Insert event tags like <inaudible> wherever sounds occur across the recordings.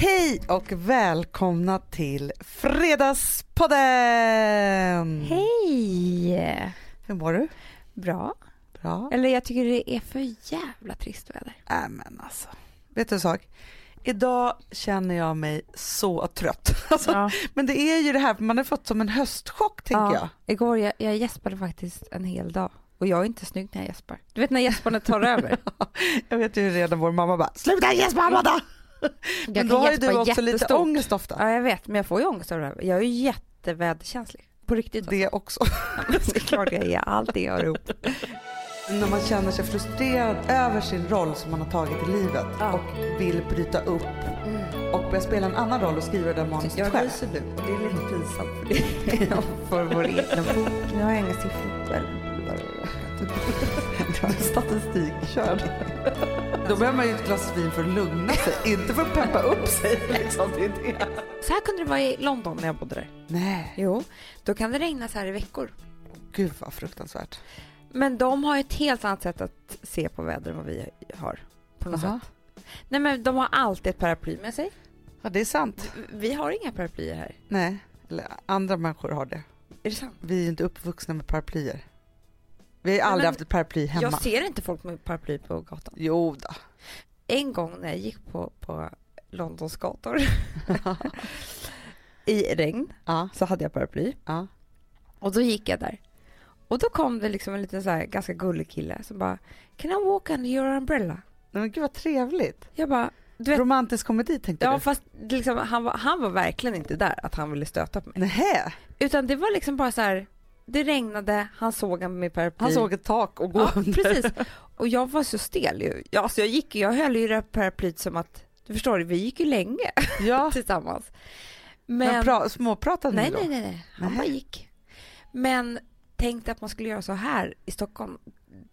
Hej och välkomna till Fredagspodden! Hej! Hur mår du? Bra. Bra? Eller jag tycker det är för jävla trist väder. Äh, men alltså. Vet du en sak? Idag känner jag mig så trött. <laughs> Alltså, Ja. Men det är ju det här, man har fått som en höstchock tänker Ja. jag. Igår jag, jag gäspade faktiskt en hel dag. Och jag är inte snygg när jag gäspar. Du vet när gäsparna tar <laughs> över. Jag vet ju redan vår mamma bara, sluta gäspa Amanda! Jag Men då har ju du också lite ångest ofta. Ja jag vet men jag får ju ångest av det här. Jag är ju jätteväderkänslig. På riktigt Det också. alltså. <laughs> Det är klart jag är. Allting hör ihop. När man känner sig frustrerad över sin roll som man har tagit i livet Ja. och vill bryta upp och börja spela en annan roll och skriva det manuset Jag själv. ryser nu och det är lite pinsamt för det. <laughs> för vår egna bok. Nu har jag inga siffror. Väl. <laughs> Statistikkörd. Då behöver man ju ett glas vin för att lugna sig, inte för att peppa upp sig. Liksom. Det är det. Så här kunde det vara i London när jag bodde där. Nej, Jo, då kan det regna så här i veckor. gud vad fruktansvärt. Men de har ett helt annat sätt att se på väder än vad vi har. På något sätt. Nej men de har alltid ett paraply med sig. Ja, det är sant. Vi har inga paraplyer här. Nej, eller andra människor har det. Är det sant? Vi är inte uppvuxna med paraplyer. Vi har aldrig men haft ett paraply hemma. Jag ser inte folk med paraply på gatan. Jo då. En gång när jag gick på, på Londons gator <laughs> <laughs> i regn Ja, så hade jag paraply. ja. Och då gick jag där. Och då kom det liksom en liten så här ganska gullig kille som bara Can I walk under your umbrella? Men gud vad trevligt. Jag bara, du vet, Romantisk komedi tänkte ja du? fast liksom, han, var, han var verkligen inte där att han ville stöta på mig. Nähä, Utan det var liksom bara så här, det regnade, han såg en med paraply. han såg ett tak och gå Ja, under. precis. <laughs> Och jag var så stel ju. Ja, alltså jag gick, jag höll ju det här paraplyt som att, du förstår, vi gick ju länge <laughs> Ja, tillsammans. men, Men, pra- småpratade nej, ni då? nej, nej, nej, han Nej. bara gick. Men tänkte att man skulle göra så här i Stockholm,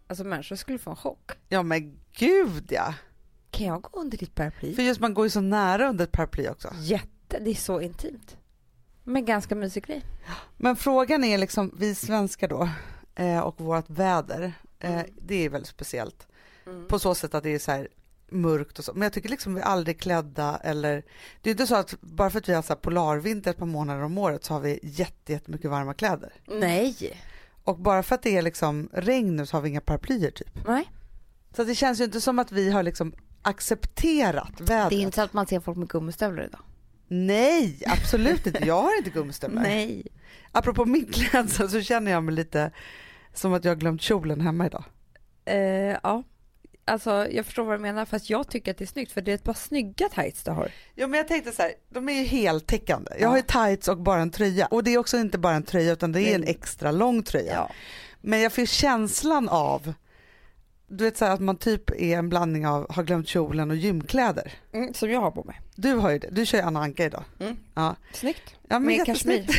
alltså människor skulle få en chock. Ja men gud ja. Kan jag gå under ditt paraply? För just man går ju så nära under ett paraply också. Jätte, det är så intimt. Men ganska mysig grej. Men frågan är liksom, vi svenskar då eh, och vårt väder, eh, det är väldigt speciellt. På så sätt att det är så här mörkt och så. Men jag tycker liksom vi är aldrig klädda eller det är inte så att bara för att vi har så här polarvinter ett par månader om året så har vi jätte, jättemycket varma kläder. Nej. Och bara för att det är liksom regn nu så har vi inga paraplyer typ. Nej. Så det känns ju inte som att vi har liksom accepterat vädret. Det är inte så att man ser folk med gummistövlar idag. Nej, absolut inte. Jag har inte gummistövlar. Nej. Apropå min klädsel så känner jag mig lite som att jag har glömt kjolen hemma idag. Eh, ja. Alltså jag förstår vad du menar fast jag tycker att det är snyggt för det är ett par snygga tights du har. Ja men jag tänkte så här, de är ju heltäckande. Jag Ja. har ju tights och bara en tröja. Och det är också inte bara en tröja utan det är en extra lång tröja. Men jag får känslan av, du vet så här, att man typ är en blandning av har glömt kjolen och gymkläder. Mm, som jag har på mig. Du har ju det, du kör ju Anna Anka idag. Mm. Ja. Snyggt. Ja, men Med jättesnyggt.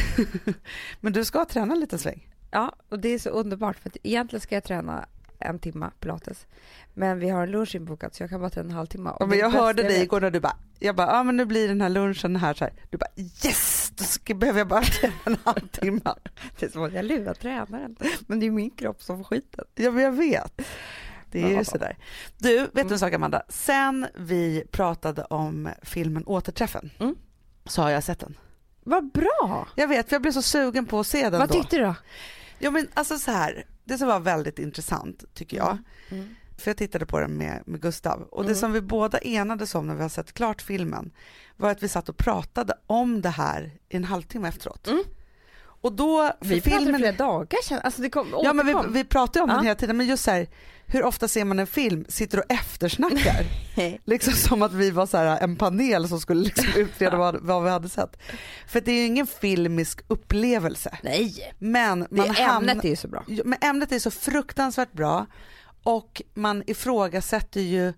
<laughs> men du ska träna en liten sväng. Ja, och det är så underbart för att egentligen ska jag träna en timma pilates. Men vi har en lunch inbokad så jag kan bara träna en halvtimme. Ja, men jag hörde dig igår när du bara, jag bara, ja men nu blir den här lunchen här så här. Du bara yes, då ska, behöver jag bara <laughs> träna en halvtimme. Det är som att jag lurar tränaren. Men det är min kropp som får skiten. Ja men jag vet. Det är ju sådär. Du, vet du Mm. en sak Amanda? Sen vi pratade om filmen Återträffen Mm. så har jag sett den. Vad bra! Jag vet, för jag blev så sugen på att se den Vad då. tyckte du då? Ja men alltså så här, det som var väldigt intressant tycker jag, Mm. för jag tittade på den med, med Gustav och det Mm. som vi båda enades om när vi har sett klart filmen var att vi satt och pratade om det här i en halvtimme efteråt. Mm. Och då, för Vi pratade filmen, flera dagar sedan. Alltså det kom, ja men vi, återkom. vi pratade om Ja. den hela tiden men just så här, hur ofta ser man en film, sitter och eftersnackar? <laughs> liksom som att vi var så här, en panel som skulle liksom utreda vad, vad vi hade sett. För det är ju ingen filmisk upplevelse. Nej, Men det man hamnar- ämnet är ju så bra. Men ämnet är så fruktansvärt bra och man ifrågasätter ju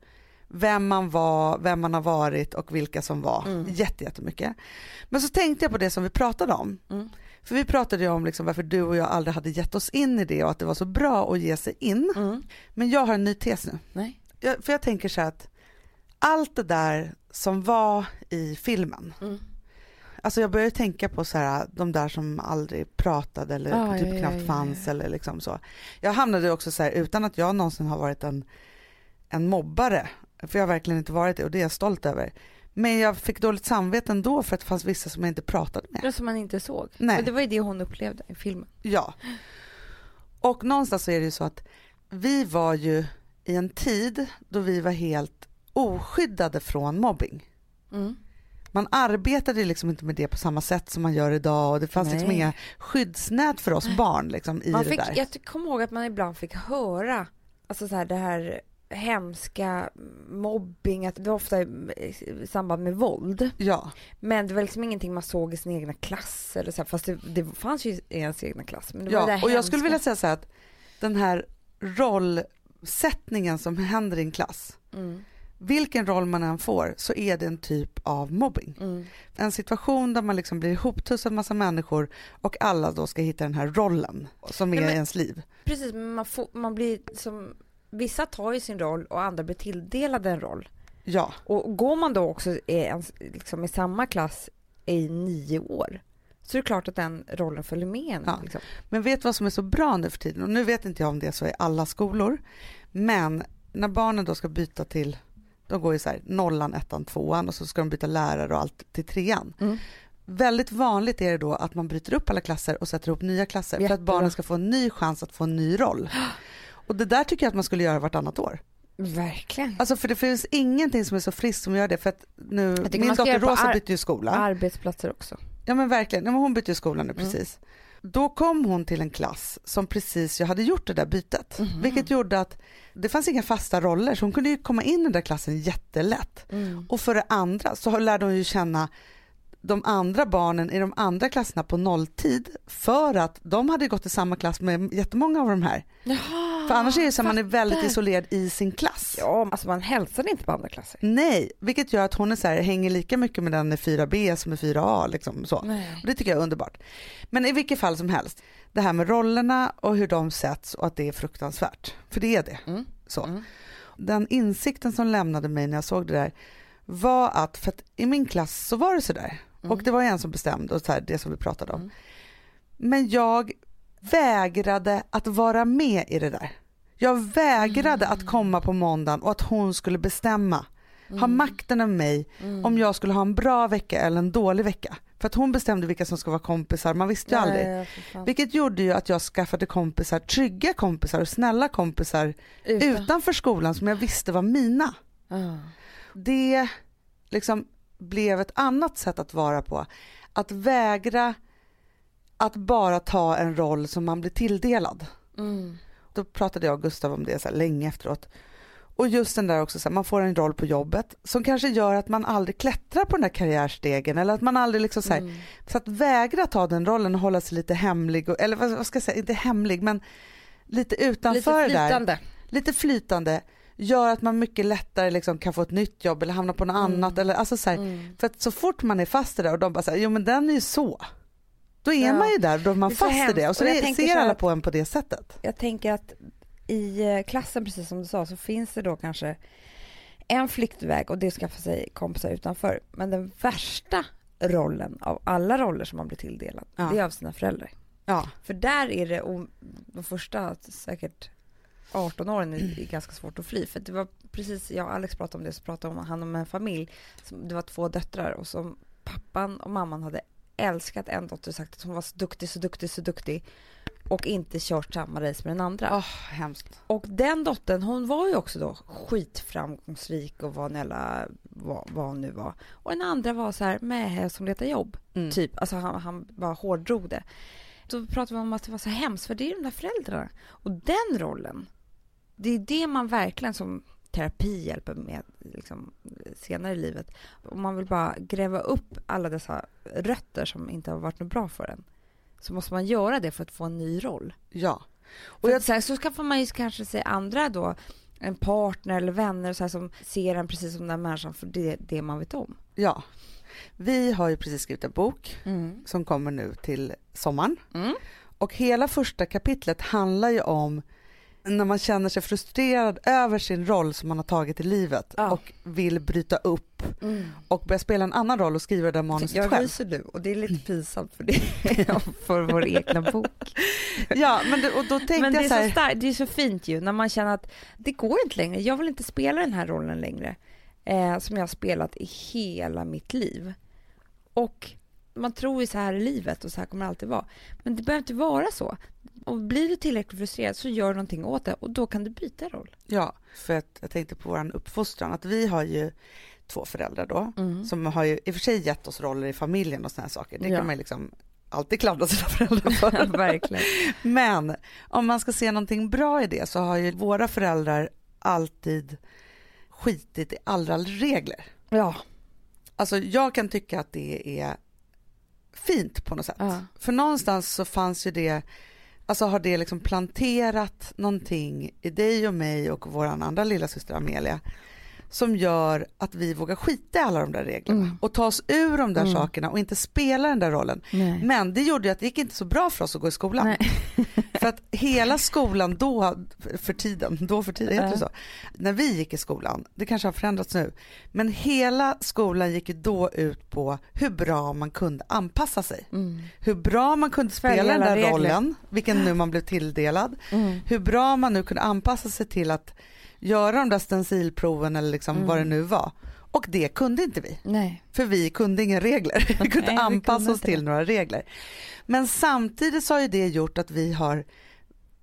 vem man var, vem man har varit och vilka som var Mm. jätte, jättemycket. Men så tänkte jag på det som vi pratade om. Mm. För vi pratade ju om liksom varför du och jag aldrig hade gett oss in i det och att det var så bra att ge sig in. Mm. Men jag har en ny tes nu. Nej. Jag, för jag tänker så här att allt det där som var i filmen, Mm. alltså jag började tänka på så här, de där som aldrig pratade eller Ah, typ ja, knappt ja, fanns ja. eller liksom så. Jag hamnade också så här utan att jag någonsin har varit en, en mobbare, för jag har verkligen inte varit det och det är jag stolt över. Men jag fick dåligt samvete ändå för att det fanns vissa som jag inte pratade med. Som man inte såg. Nej. Och det var ju det hon upplevde i filmen. Ja. Och någonstans så är det ju så att vi var ju i en tid då vi var helt oskyddade från mobbing. Mm. Man arbetade liksom inte med det på samma sätt som man gör idag och det fanns liksom Nej. inga skyddsnät för oss barn liksom i Man det fick, där. jag kommer ihåg att man ibland fick höra alltså så här, det här hemska mobbing, att det var ofta i samband med våld. Ja, Men det var liksom ingenting man såg i sin egna klass. Eller så här, fast det, det fanns ju i ens egna klass. Men det var det ja. och jag skulle hemska. vilja säga så här att den här rollsättningen som händer i en klass, Mm, vilken roll man än får så är det en typ av mobbing. mm, En situation där man liksom blir ihoptussad massa människor och alla då ska hitta den här rollen som är Nej, men- i ens liv. Precis, men man, får, man blir som... Vissa tar ju sin roll och andra blir tilldelade en roll. Ja, Och går man då också i, en, liksom i samma klass i nio år så är det klart att den rollen följer med en. Ja. Liksom. men vet vad som är så bra nu för tiden? Och nu vet inte jag om det är så i alla skolor, men när barnen då ska byta till, de går ju så här nollan, ettan, tvåan och så ska de byta lärare och allt till trean. Mm. Väldigt vanligt är det då att man bryter upp alla klasser och sätter ihop nya klasser för att Jättebra. barnen ska få en ny chans att få en ny roll. <gasps> Och det där tycker jag att man skulle göra vartannat år. Verkligen. Alltså för det finns ingenting som är så friskt som göra det för att nu, min dotter Rosa bytte ju skola. Arbetsplatser också. Ja men verkligen, ja, men hon bytte ju skola nu Mm. precis. Då kom hon till en klass som precis jag hade gjort det där bytet. Mhm. Vilket gjorde att det fanns inga fasta roller så hon kunde ju komma in i den där klassen jättelätt. Mm. Och för det andra så lärde hon ju känna de andra barnen i de andra klasserna på nolltid för att de hade gått i samma klass med jättemånga av de här. Jaha, För annars är det så att man är väldigt isolerad i sin klass. Ja, alltså man hälsade inte på andra klasser. Nej, vilket gör att hon är så här, hänger lika mycket med den i 4B som i 4A. Liksom, så. Nej. Och det tycker jag är underbart. Men i vilket fall som helst, det här med rollerna och hur de sätts och att det är fruktansvärt. För det är det. Mm. Så. Mm. Den insikten som lämnade mig när jag såg det där var att, för att i min klass så var det sådär. Mm. Och det var en som bestämde och så här, det som vi pratade om. Mm. Men jag vägrade att vara med i det där. Jag vägrade Mm. att komma på måndagen och att hon skulle bestämma, ha Mm. makten över mig Mm. om jag skulle ha en bra vecka eller en dålig vecka. För att hon bestämde vilka som ska vara kompisar, man visste ju Ja, aldrig. ja. Vilket gjorde ju att jag skaffade kompisar, trygga kompisar och snälla kompisar Utan. utanför skolan som jag visste var mina. Ah. Det liksom blev ett annat sätt att vara på. Att vägra att bara ta en roll som man blir tilldelad. Mm. Då pratade jag och Gustav om det så länge efteråt. Och just den där också, så här, man får en roll på jobbet som kanske gör att man aldrig klättrar på den där karriärstegen eller att man aldrig liksom så här, Mm. så att vägra ta den rollen och hålla sig lite hemlig, och, eller vad ska jag säga, inte hemlig men lite utanför Lite det där, flytande. lite flytande gör att man mycket lättare liksom kan få ett nytt jobb eller hamna på något Mm. annat. Eller, alltså så här, Mm. För att så fort man är fast i det och de bara säger jo men den är ju så. Då är Ja. man ju där, då är man är fast i hemskt. det och så Och det, ser alla på en på det sättet. Jag tänker att i eh, klassen, precis som du sa, så finns det då kanske en flyktväg och det är att skaffa sig kompisar utanför. Men den värsta rollen av alla roller som man blir tilldelad, Ja. det är av sina föräldrar. Ja, För där är det, och de första säkert 18 åren är är ganska svårt att fly. För det var precis, jag och Alex pratade om det, så pratade om, han om en familj. Som, det var två döttrar och som pappan och mamman hade älskat en dotter och sagt att hon var så duktig, så duktig, så duktig. Och inte kört samma race med den andra. oh, hemskt. Och den dottern, hon var ju också då skitframgångsrik och var en jävla, vad, vad hon nu var. Och den andra var så här, med som letar jobb. Mm. Typ, alltså han, han bara hårdrog det. Då pratade vi om att det var så hemskt, för det är de där föräldrarna. Och den rollen, det är det man verkligen som terapi hjälper med liksom, senare i livet. Om man vill bara gräva upp alla dessa rötter som inte har varit något bra för en så måste man göra det för att få en ny roll. Ja. Och jag, så, här, så skaffar man ju kanske sig andra då, en partner eller vänner så här, som ser en precis som den människan för det det man vet om. ja. Vi har ju precis skrivit en bok som kommer nu till sommaren. Mm. Och hela första kapitlet handlar ju om när man känner sig frustrerad över sin roll som man har tagit i livet Ja. och vill bryta upp Mm. och börja spela en annan roll och skriva det där manuset Jag själv. ryser nu och det är lite pinsamt för det <laughs> för vår egna bok. Ja, men det, och då tänkte Men det jag är, så här, så starkt, det är så fint ju när man känner att det går inte längre, jag vill inte spela den här rollen längre. eh, som jag har spelat i hela mitt liv. Och man tror ju så här i livet och så här kommer det alltid vara. Men det behöver inte vara så. Och blir du tillräckligt frustrerad så gör någonting åt det och då kan du byta roll. Ja, för att jag tänkte på vår uppfostran, att vi har ju två föräldrar då, Mm. som har ju i och för sig gett oss roller i familjen och här saker. Det Ja. kan man ju liksom alltid klandra sina föräldrar för. <laughs> Verkligen. Men om man ska se någonting bra i det så har ju våra föräldrar alltid skitit i alla regler. Ja. Alltså jag kan tycka att det är fint på något sätt. ja. För någonstans så fanns ju det, alltså har det liksom planterat någonting i dig och mig och vår andra lilla syster Amelia som gör att vi vågar skita i alla de där reglerna Mm. och ta oss ur de där Mm. sakerna och inte spela den där rollen. Nej. Men det gjorde ju att det gick inte så bra för oss att gå i skolan. <laughs> För att hela skolan då, för tiden, då för tiden, heter det så? När vi gick i skolan, det kanske har förändrats nu, men hela skolan gick ju då ut på hur bra man kunde anpassa sig. Mm. Hur bra man kunde spela den där regler. rollen, vilken nu man blev tilldelad. Mm. Hur bra man nu kunde anpassa sig till att göra de där stencilproven eller liksom Mm. vad det nu var. Och det kunde inte vi. Nej. För vi kunde inga regler. <laughs> Vi kunde vi anpassa kunde oss inte till det. några regler. Men samtidigt så har ju det gjort att vi har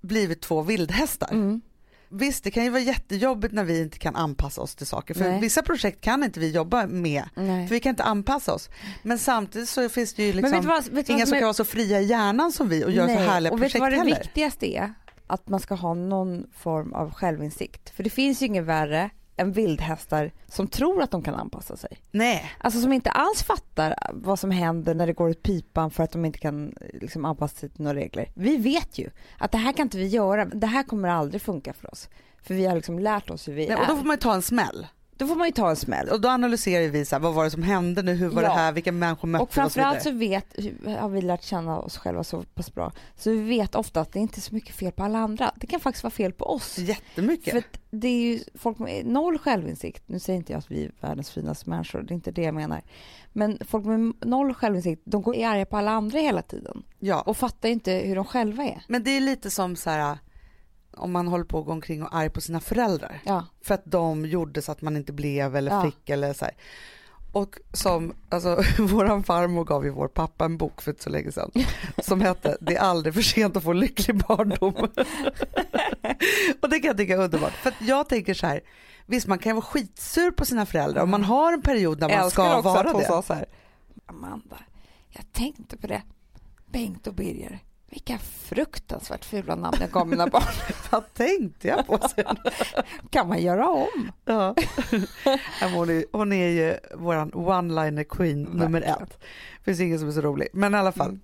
blivit två vildhästar. Mm. Visst, det kan ju vara jättejobbigt när vi inte kan anpassa oss till saker. För Nej. vissa projekt kan inte vi jobba med. Nej. För vi kan inte anpassa oss. Men samtidigt så finns det ju Men vet liksom du vad, vet du vad inga som är- kan vara så fria i hjärnan som vi och göra så Nej, härliga och vet du projekt vad det heller. viktigaste är? Att man ska ha någon form av självinsikt. För det finns ju inget värre än vildhästar som tror att de kan anpassa sig. Nej, Alltså som inte alls fattar vad som händer när det går åt pipan för att de inte kan liksom, anpassa sig till några regler. Vi vet ju att det här kan inte vi göra, det här kommer aldrig funka för oss. För vi har liksom lärt oss hur vi Nej är. och då får man ju ta en smäll. Då får man ju ta en smäll. Och då analyserar vi så här, vad var det som hände nu, hur var Ja. det här, vilka människor mötte Och så framförallt så vet, har vi lärt känna oss själva så pass bra, så vi vet ofta att det inte är så mycket fel på alla andra. Det kan faktiskt vara fel på oss. Jättemycket. För det är ju folk med noll självinsikt. Nu säger inte jag att vi är världens finaste människor, det är inte det jag menar. Men folk med noll självinsikt, de går är arga på alla andra hela tiden Ja. och fattar inte hur de själva är. Men det är lite som så här om man håller på att gå omkring och är arg på sina föräldrar. Ja, För att de gjorde så att man inte blev eller Ja. fick eller så här. Och som, alltså <laughs> våran farmor gav ju vår pappa en bok för inte så länge sedan som hette Det är aldrig för sent att få en lycklig barndom. <laughs> och det kan jag tycka är underbart. För jag tänker så här, visst man kan vara skitsur på sina föräldrar och man har en period när man älskar ska också vara att hon det. sa så här. Amanda, jag tänkte på det. Bengt och Birger, vilka fruktansvärt fula namn jag gav mina barn. <laughs> Vad tänkte jag på sen? kan man göra om? Ja. Hon, är, hon är ju våran one-liner queen nummer Verkligen. ett. Finns ingen som är så rolig. Men i alla fall. Mm.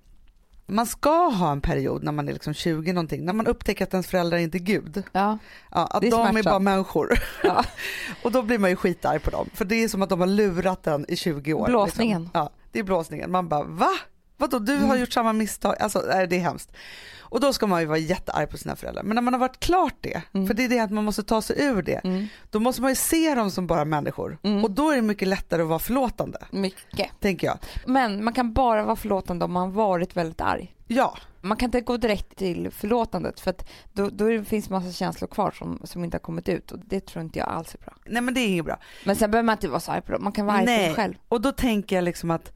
Man ska ha en period när man är liksom 20 någonting, när man upptäcker att ens föräldrar inte är Gud. Ja, Ja, att Det är de är smärtsamt. bara människor. Ja. <laughs> och då blir man ju skitarg på dem. För det är som att de har lurat den i 20 år. Blåsningen. Liksom. Ja, det är blåsningen. Man bara va? Vadå du har Mm. gjort samma misstag? Alltså det är hemskt. Och då ska man ju vara jättearg på sina föräldrar. Men när man har varit klart det, Mm. för det är det att man måste ta sig ur det. mm. Då måste man ju se dem som bara människor. Mm. Och då är det mycket lättare att vara förlåtande, mycket. tänker jag. Men man kan bara vara förlåtande om man varit väldigt arg. Ja, Man kan inte gå direkt till förlåtandet för att då, då finns massa känslor kvar som, som inte har kommit ut och det tror inte jag alls är bra. nej men det är inget bra. Men sen behöver man inte vara så arg på dem, man kan vara arg på sig själv. och då tänker jag liksom att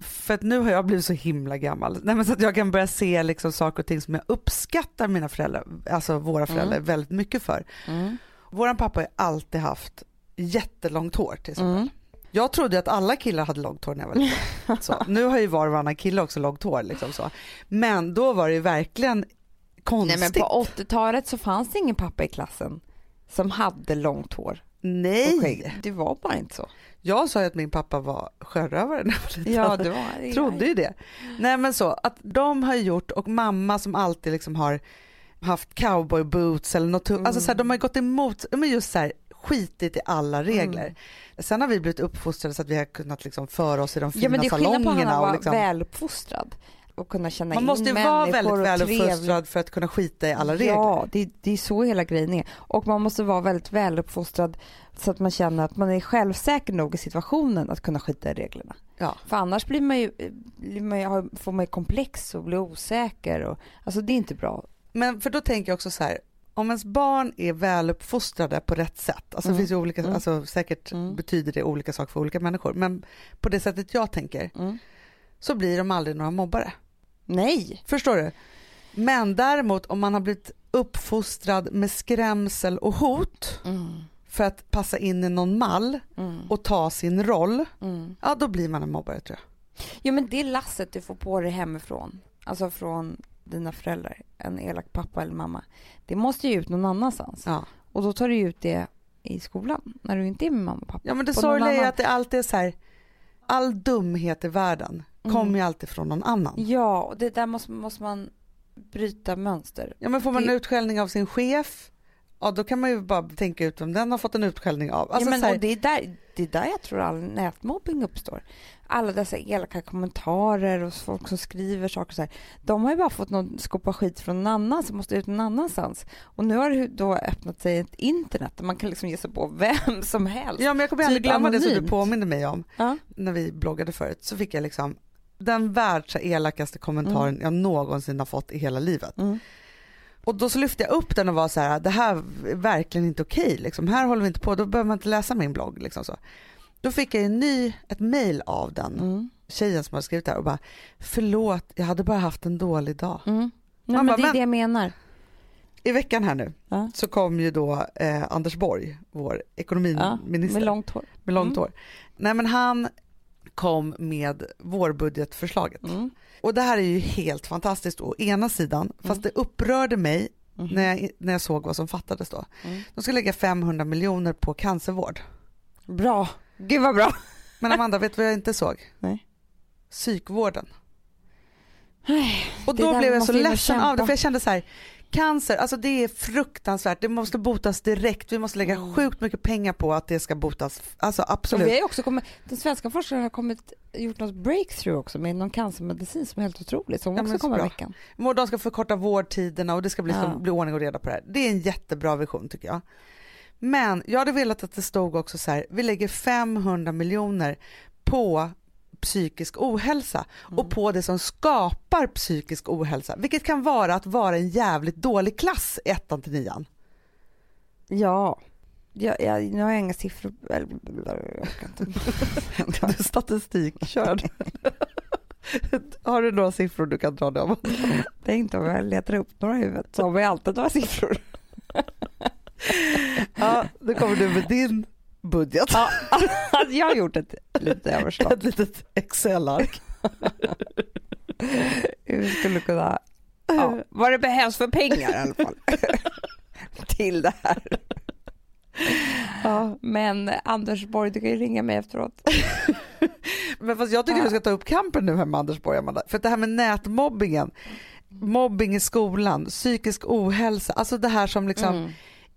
för att nu har jag blivit så himla gammal, nej men så att jag kan börja se liksom saker och ting som jag uppskattar mina föräldrar, alltså våra föräldrar Mm. väldigt mycket för. Mm. Våran pappa har alltid haft jättelångt hår till exempel. Mm. Jag trodde att alla killar hade långt hår när jag var liten. <laughs> Så, nu har ju var och varannan kille också långt hår liksom så. Men då var det ju verkligen Nej konstigt. men på 80-talet så fanns det ingen pappa i klassen som hade långt hår Nej. Det var bara inte så. jag sa ju att min pappa var sjörövare när jag var liten. Ja, det var trodde ju det. Nej men så att de har gjort och mamma som alltid liksom har haft cowboy boots eller något, Mm. alltså så här, de har gått emot, är just så här skitit i alla regler. Mm. Sen har vi blivit uppfostrade så att vi har kunnat liksom föra oss i de fina Ja men det är skillnad på att han salongerna. var liksom, väluppfostrad och kunna känna man in måste ju människor vara väldigt väluppfostrad för att kunna skita i alla regler. Ja, det, det är så hela grejen är. Och man måste vara väldigt väluppfostrad så att man känner att man är självsäker nog i situationen att kunna skita i reglerna. Ja. För annars blir man ju, blir man ju, får man ju komplex och blir osäker. Och, alltså det är inte bra. Men för då tänker jag också så här, om ens barn är väluppfostrade på rätt sätt, alltså Mm. det finns olika, Mm. alltså säkert Mm. betyder det olika saker för olika människor, men på det sättet jag tänker Mm. så blir de aldrig några mobbare. Nej. Förstår du? Men däremot om man har blivit uppfostrad med skrämsel och hot Mm. för att passa in i någon mall Mm. och ta sin roll, Mm. ja då blir man en mobbare tror jag. Jo men det lasset du får på dig hemifrån, alltså från dina föräldrar, en elak pappa eller mamma, det måste ju ut någon annanstans. Ja, Och då tar du ut det i skolan, när du inte är med mamma och pappa. ja men det sorgliga är att det alltid är så här, all dumhet i världen Mm. kommer ju alltid från någon annan. Ja, och det där måste, måste man bryta mönster. Ja men får man Det- en utskällning av sin chef, ja då kan man ju bara tänka ut vem den har fått en utskällning av. Alltså, ja, men, här, det, är där, det är där jag tror all nätmobbing uppstår. Alla dessa elaka kommentarer och folk som skriver saker så här. De har ju bara fått någon skopa skit från någon annan som måste ut någon annanstans. Och nu har det då öppnat sig ett internet där man kan liksom ge sig på vem som helst. ja men jag kommer aldrig typ glömma det som du påminde mig om Ja. när vi bloggade förut, så fick jag liksom den världs elakaste kommentaren jag någonsin har fått i hela livet. Mm. Och då så lyfte jag upp den och var så här, det här är verkligen inte okej, liksom. här håller vi inte på, då behöver man inte läsa min blogg. Liksom så. Då fick jag en ny, ett mail av den Mm. tjejen som hade skrivit det här och bara, förlåt, jag hade bara haft en dålig dag. Mm. Nej, men bara, det är men- det jag menar. I veckan här nu Ja. så kom ju då eh, Anders Borg, vår Ja, ekonomiminister med långt hår. med långt Mm. hår. Nej men han kom med vårbudgetförslaget. Mm. Och det här är ju helt fantastiskt å ena sidan, fast det upprörde mig Mhm. när jag, när jag såg vad som fattades då. Mm. De ska lägga 500 miljoner på cancervård. Bra. Gud vad bra. <laughs> Men Amanda, vet du vad jag inte såg? Nej. Psykvården. Och då blev jag så ledsen av det, för jag kände så här, cancer, alltså det är fruktansvärt, det måste botas direkt, vi måste lägga Mm. sjukt mycket pengar på att det ska botas, alltså Och absolut. vi har också kommit, den svenska forskaren har kommit, gjort något breakthrough också med någon cancermedicin som är helt otroligt som Ja, också kommer i veckan. De ska förkorta vårdtiderna och det ska bli, Ja. bli ordning och reda på det här. Det är en jättebra vision tycker jag. Men jag hade velat att det stod också så här, vi lägger 500 miljoner på psykisk ohälsa Mm. och på det som skapar psykisk ohälsa, vilket kan vara att vara en jävligt dålig klass i ettan till nian. Ja. Jag, jag, nu har jag inga siffror. <laughs> Du statistikkörd. <laughs> Har du några siffror du kan dra? <laughs> Det är inte om jag letar upp några i huvudet så har vi alltid några siffror. Ja, då kommer du med din budget. Ja, alltså <laughs> jag har gjort ett litet överslag. <laughs> Ett litet Excel-ark. <laughs> Hur skulle kunna, ja, vad det behövs för pengar i alla fall. Till det här. Ja. Men Anders Borg, du kan ju ringa mig efteråt. Men fast jag tycker Ja. vi ska ta upp kampen nu här med Anders Borg, Amanda. För det här med nätmobbingen, mobbing i skolan, psykisk ohälsa, alltså det här som liksom Mm.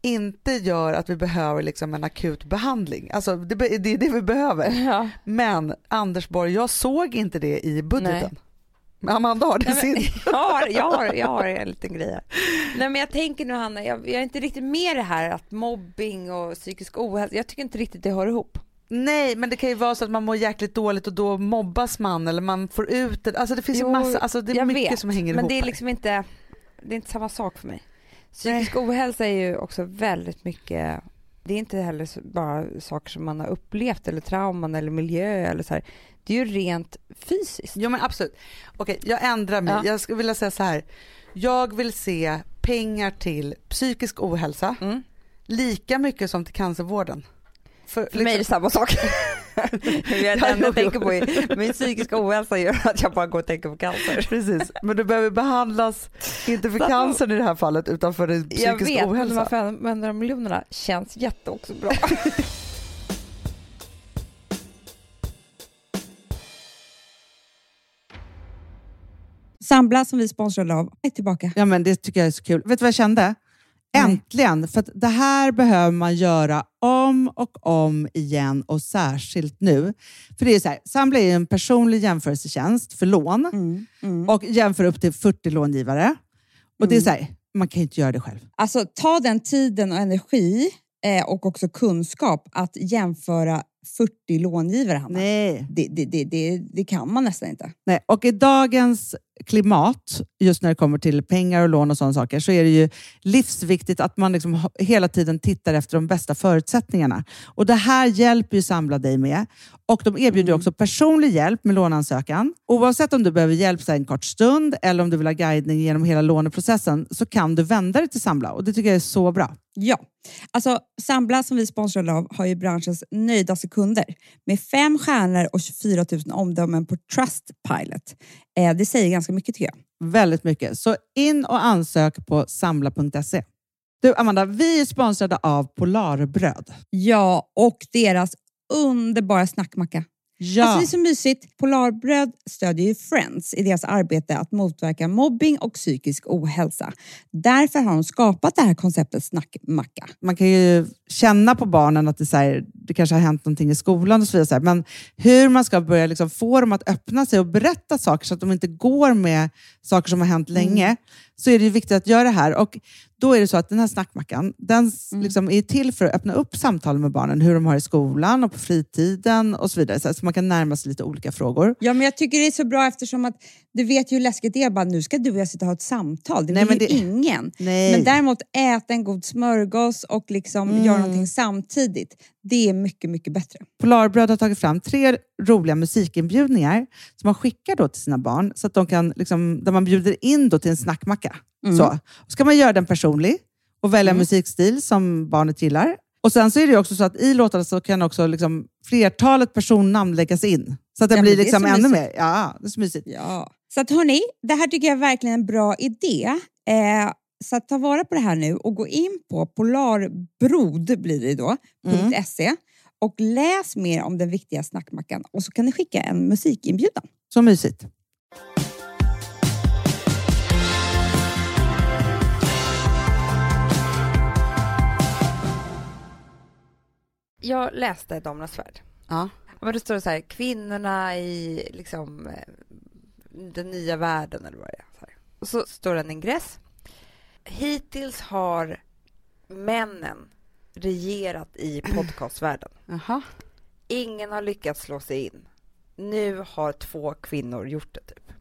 Inte gör att vi behöver liksom en akut behandling. Alltså det, det är det vi behöver. <laughs> Ja. Men Anders Borg, jag såg inte det i budgeten. Nej. Men Amanda har det men, sin. <laughs> jag, har, jag, har, jag har en <laughs> liten grej här. Nej, men jag tänker nu Hanna, jag, jag är inte riktigt med det här att mobbing och psykisk ohälsa, jag tycker inte riktigt det hör ihop. Nej, men det kan ju vara så att man mår jäkligt dåligt och då mobbas man eller man får ut det. Alltså det finns ju Jo, massa, alltså det är mycket vet, som hänger Men ihop det är här. liksom inte, det är inte samma sak för mig. Psykisk ohälsa är ju också väldigt mycket, det är inte heller bara saker som man har upplevt eller trauman eller miljö eller så här. Det är ju rent fysiskt. Jo men absolut. Okej, jag ändrar mig. Ja. Jag skulle vilja säga så här. Jag vill se pengar till psykisk ohälsa Mm. lika mycket som till cancervården. För, För mig är det samma sak. <laughs> jag Ja, det enda jo, jag tänker på är, min psykiska ohälsa gör att jag bara går och tänker på cancer. Precis, men du behöver behandlas, inte för cancern i det här fallet, utan för din Jag psykiska vet, men de ohälsa. här 500 miljonerna känns jätte också bra. <laughs> Sambla som vi sponsrade av är tillbaka. Ja, men det tycker jag är så kul. Vet du vad jag kände? Äntligen! För det här behöver man göra om och om igen och särskilt nu. För det är så här, Sambla är en personlig jämförelsetjänst för lån Mm, mm. och jämför upp till 40 långivare. Och det är så här, man kan inte göra det själv. Alltså ta den tiden och energi eh, och också kunskap att jämföra 40 långivare, Hanna. Nej. Det, det, det, det, det kan man nästan inte. Nej. Och i dagens klimat, just när det kommer till pengar och lån och sådana saker, så är det ju livsviktigt att man liksom hela tiden tittar efter de bästa förutsättningarna. Och Det här hjälper ju Samla dig med. Och De erbjuder också personlig hjälp med låneansökan. Oavsett om du behöver hjälp en kort stund eller om du vill ha guidning genom hela låneprocessen så kan du vända dig till Samla och det tycker jag är så bra. Ja, alltså Sambla som vi sponsrade av har ju branschens nöjdaste kunder med fem stjärnor och 24 000 omdömen på Trustpilot. Eh, det säger ganska mycket tycker jag. Väldigt mycket. Så in och ansök på samla.se. Du Amanda, vi är sponsrade av Polarbröd. Ja, och deras underbara snackmacka. Ja. Alltså det är så mysigt. Polarbröd stödjer ju Friends i deras arbete att motverka mobbing och psykisk ohälsa. Därför har de skapat det här konceptet snackmacka. man kan ju känna på barnen att det, så här, det kanske har hänt någonting i skolan och så vidare. Men hur man ska börja liksom få dem att öppna sig och berätta saker så att de inte går med saker som har hänt länge, så är det viktigt att göra det här. Och då är det så att den här snackmackan, den s- liksom är till för att öppna upp samtal med barnen, hur de har i skolan och på fritiden och så vidare. Så man kan närma sig lite olika frågor. Ja, men jag tycker det är så bra eftersom att du vet ju hur läskigt det är. Bara, nu ska du och jag sitta och ha ett samtal. Det Nej, vill ju det- ingen. Nej. Men däremot äta en god smörgås och liksom Mm. göra någonting samtidigt. Det är mycket, mycket bättre. Polarbröd har tagit fram tre roliga musikinbjudningar som man skickar då till sina barn, så att de kan, liksom, där man bjuder in då till en snackmacka. Så. så kan man göra den personlig och välja musikstil som barnet gillar. Och Sen så är det också så att i låtarna så kan också liksom flertalet personnamn läggas in. Så att det Ja, blir liksom ännu mysigt. mer. Ja, det är så mysigt. Ja. Så att hörni, det här tycker jag är verkligen en bra idé. Eh, så att ta vara på det här nu och gå in på polarbrod blir det då, .se och läs mer om den viktiga snackmackan och så kan ni skicka en musikinbjudan. Så mysigt. Jag läste Damernas Värld. Ja. Men det står så här, kvinnorna i liksom, den nya världen eller vad det är. Så. Och så står det en ingress. Hittills har männen regerat i <clears throat> podcastvärlden. Jaha. Ingen har lyckats slå sig in. Nu har två kvinnor gjort det, typ.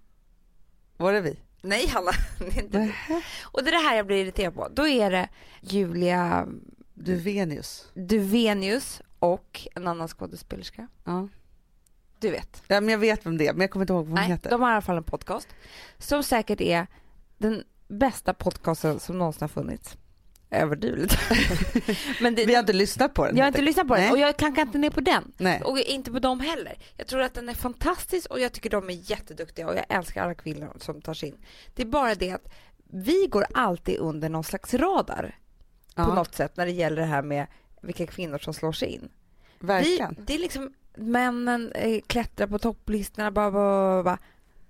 Var det vi? Nej, Hanna. <laughs> Det är inte vi. Och det är det här jag blir irriterad på. Då är det Julia Du Venus. Duvenius och en annan skådespelerska. Ja. Du vet. ja, men jag vet vem det är, men jag kommer inte ihåg vad hon Nej, heter. de har i alla fall en podcast som säkert är den bästa podcasten som någonsin har funnits. <laughs> Men det, Vi har inte lyssnat på den. jag har inte lyssnat på den Nej. och jag klankar inte ner på den. Nej. Och inte på dem heller. Jag tror att den är fantastisk och jag tycker de är jätteduktiga och jag älskar alla kvinnor som tar sig in. Det är bara det att vi går alltid under någon slags radar på Ja, något sätt när det gäller det här med vilka kvinnor som slår sig in. verkligen. Vi, det är liksom männen eh, klättrar på topplistorna, bara, bara, bara.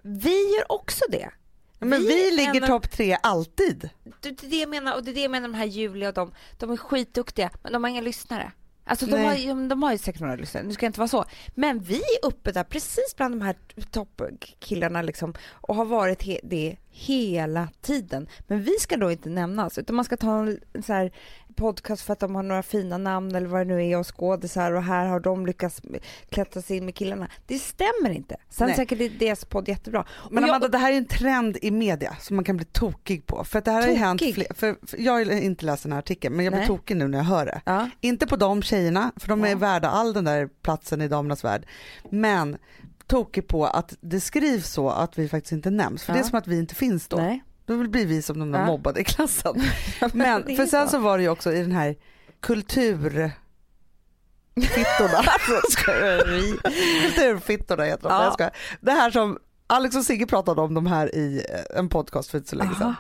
Vi gör också det. Ja, men vi, är ligger en topp tre alltid. Det det är det jag menar, och det är det jag menar med de här Julia och de. De är skitduktiga, men de har inga lyssnare. Alltså de Nej. har, de har ju säkert några lyssnare, nu ska jag inte vara så. Men vi är uppe där precis bland de här toppkillarna liksom och har varit det hela tiden. Men vi ska då inte nämnas utan man ska ta en, en så här podcast för att de har några fina namn eller vad det nu är och skådisar och här har de lyckats klättra sig in med killarna. Det stämmer inte. Sen Nej. säkert är deras podd jättebra. Men jag- Amanda, det här är en trend i media som man kan bli tokig på. För att det här har ju hänt, Tokig? fler, för, för jag har inte läst den här artikeln, men jag blir Nej. tokig nu när jag hör det. Ja. Inte på de tjejerna, för de är Ja. värda all den där platsen i damernas värld. Men tokig på att det skrivs så att vi faktiskt inte nämns. För det är Ja. som att vi inte finns då. Nej. Då blir vi som de där Ja. mobbade i klassen. <laughs> Men för sen så. var det ju också i den här kultur... Fittorna. <laughs> <laughs> Kulturfittorna heter de. Ja. Jag skojar. Det här som Alex och Sigge pratade om de här i eh, en podcast för inte så länge sedan.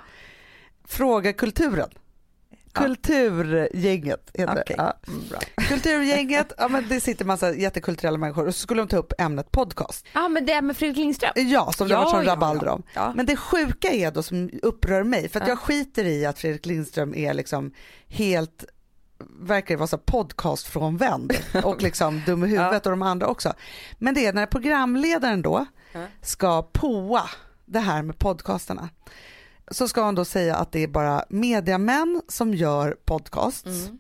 Fråga kulturen. Kulturgänget heter Okej. det. Ja. Mm. <laughs> Kulturgänget, ja, men det sitter massa jättekulturella människor och så skulle de ta upp ämnet podcast. Ja, men det är med Fredrik Lindström. Ja, som det har varit sån rabalder om. Ja. Men det sjuka är då som upprör mig, för att Ja. jag skiter i att Fredrik Lindström är liksom helt verkar vara så podcastfrånvänd <laughs> och liksom dum i huvudet och de andra också. Men det är när programledaren då Ja. ska poa det här med podcastarna så ska han då säga att det är bara mediamän som gör podcast Mm.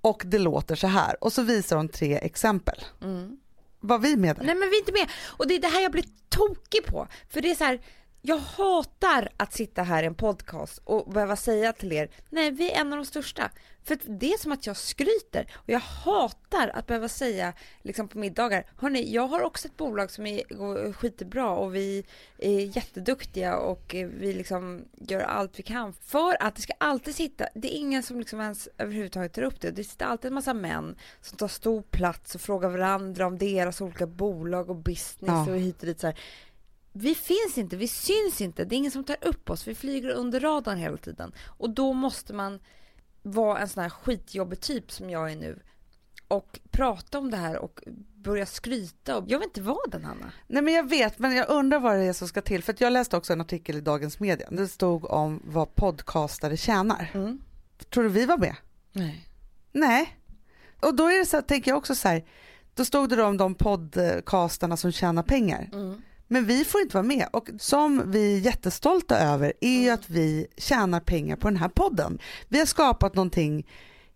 och det låter så här och så visar hon tre exempel. Mm. Var vi med där? Nej men vi är inte med. Och det är det här jag blir tokig på. För det är så här, jag hatar att sitta här i en podcast och behöva säga till er, nej vi är en av de största. För det är som att jag skryter och jag hatar att behöva säga liksom på middagar, hörni jag har också ett bolag som är, skitbra och vi är jätteduktiga och vi liksom gör allt vi kan för att det ska alltid sitta, det är ingen som liksom ens överhuvudtaget tar upp det. Det sitter alltid en massa män som tar stor plats och frågar varandra om deras olika bolag och business Ja. och hit och dit så här. Vi finns inte, vi syns inte, det är ingen som tar upp oss, vi flyger under radarn hela tiden. Och då måste man vara en sån här skitjobbig typ som jag är nu och prata om det här och börja skryta. Och jag vill inte vara den Hanna. Nej men jag vet, men jag undrar vad det är som ska till. För att jag läste också en artikel i Dagens Media. Det stod om vad podcastare tjänar. Tror du vi var med? Nej. Nej. Och då är det så tänker jag också så här, då stod det då om de podcastarna som tjänar pengar. Men vi får inte vara med och som vi är jättestolta över är ju att vi tjänar pengar på den här podden. Vi har skapat någonting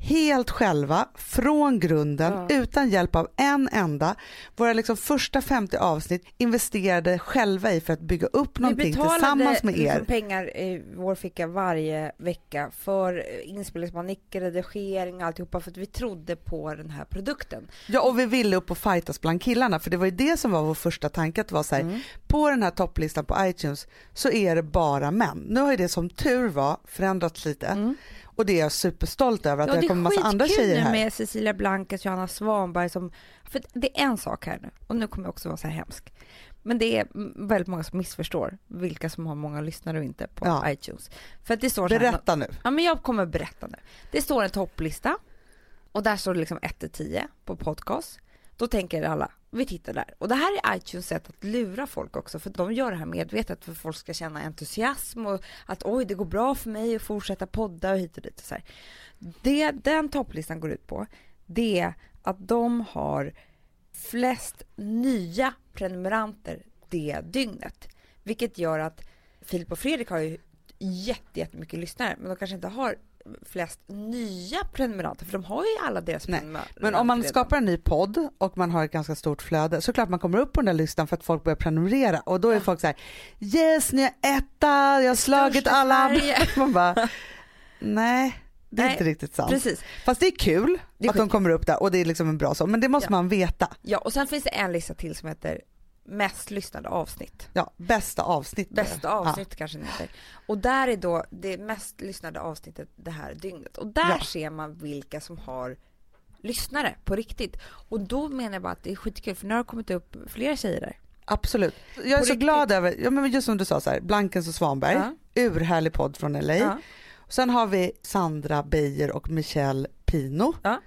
helt själva från grunden Ja. utan hjälp av en enda. Våra liksom första 50 avsnitt investerade själva i för att bygga upp någonting tillsammans med er. liksom pengar i vår ficka varje vecka för eh, inspelningsmanicker, redigering och alltihopa för att vi trodde på den här produkten. Ja och vi ville upp och fightas bland killarna för det var ju det som var vår första tanke att det var så här, Mm. på den här topplistan på iTunes så är det bara män. Nu har ju det som tur var förändrats lite och det är jag superstolt över att. Ja, det det kommer är massa andra tjejer nu här. med Cecilia Blankes, Johanna Svanberg som, för det är en sak här nu och nu kommer jag också vara så här hemsk. Men det är väldigt många som missförstår vilka som har många lyssnare och inte på Ja. iTunes. För det står så här, Berätta nu. Ja men jag kommer berätta nu. Det står en topplista och där står det liksom 1 till 10 på podcast. Då tänker alla, vi tittar där. Och det här är iTunes sätt att lura folk också för de gör det här medvetet för att folk ska känna entusiasm och att oj det går bra för mig att fortsätta podda och hit och dit och så här. Det den topplistan går ut på det är att de har flest nya prenumeranter det dygnet. Vilket gör att Filip och Fredrik har ju jättemycket lyssnare men de kanske inte har flest nya prenumeranter för de har ju alla deras Nej, prenumeranter Men om man redan. skapar en ny podd och man har ett ganska stort flöde så klart man kommer upp på den där listan för att folk börjar prenumerera och då är folk så här yes ni är etta, jag har slagit Största alla. <laughs> Man bara nej det är Nej, inte riktigt sant. Precis. Fast det är kul Det är att de kommer upp där och det är liksom en bra sak men det måste Ja. man veta. Ja, och sen finns det en lista till som heter mest lyssnade avsnitt. Ja, bästa avsnitt. Bästa avsnitt kanske den heter. Och där är då det mest lyssnade avsnittet det här dygnet. Och där Ja. ser man vilka som har lyssnare på riktigt. Och då menar jag bara att det är skitkul för nu har det kommit upp flera tjejer där. Absolut. Jag är På så riktigt. glad över, ja men just som du sa så här, Blankens och Svanberg, Ja. urhärlig podd från LA. Ja. Sen har vi Sandra Beijer och Michelle Pino. Ja.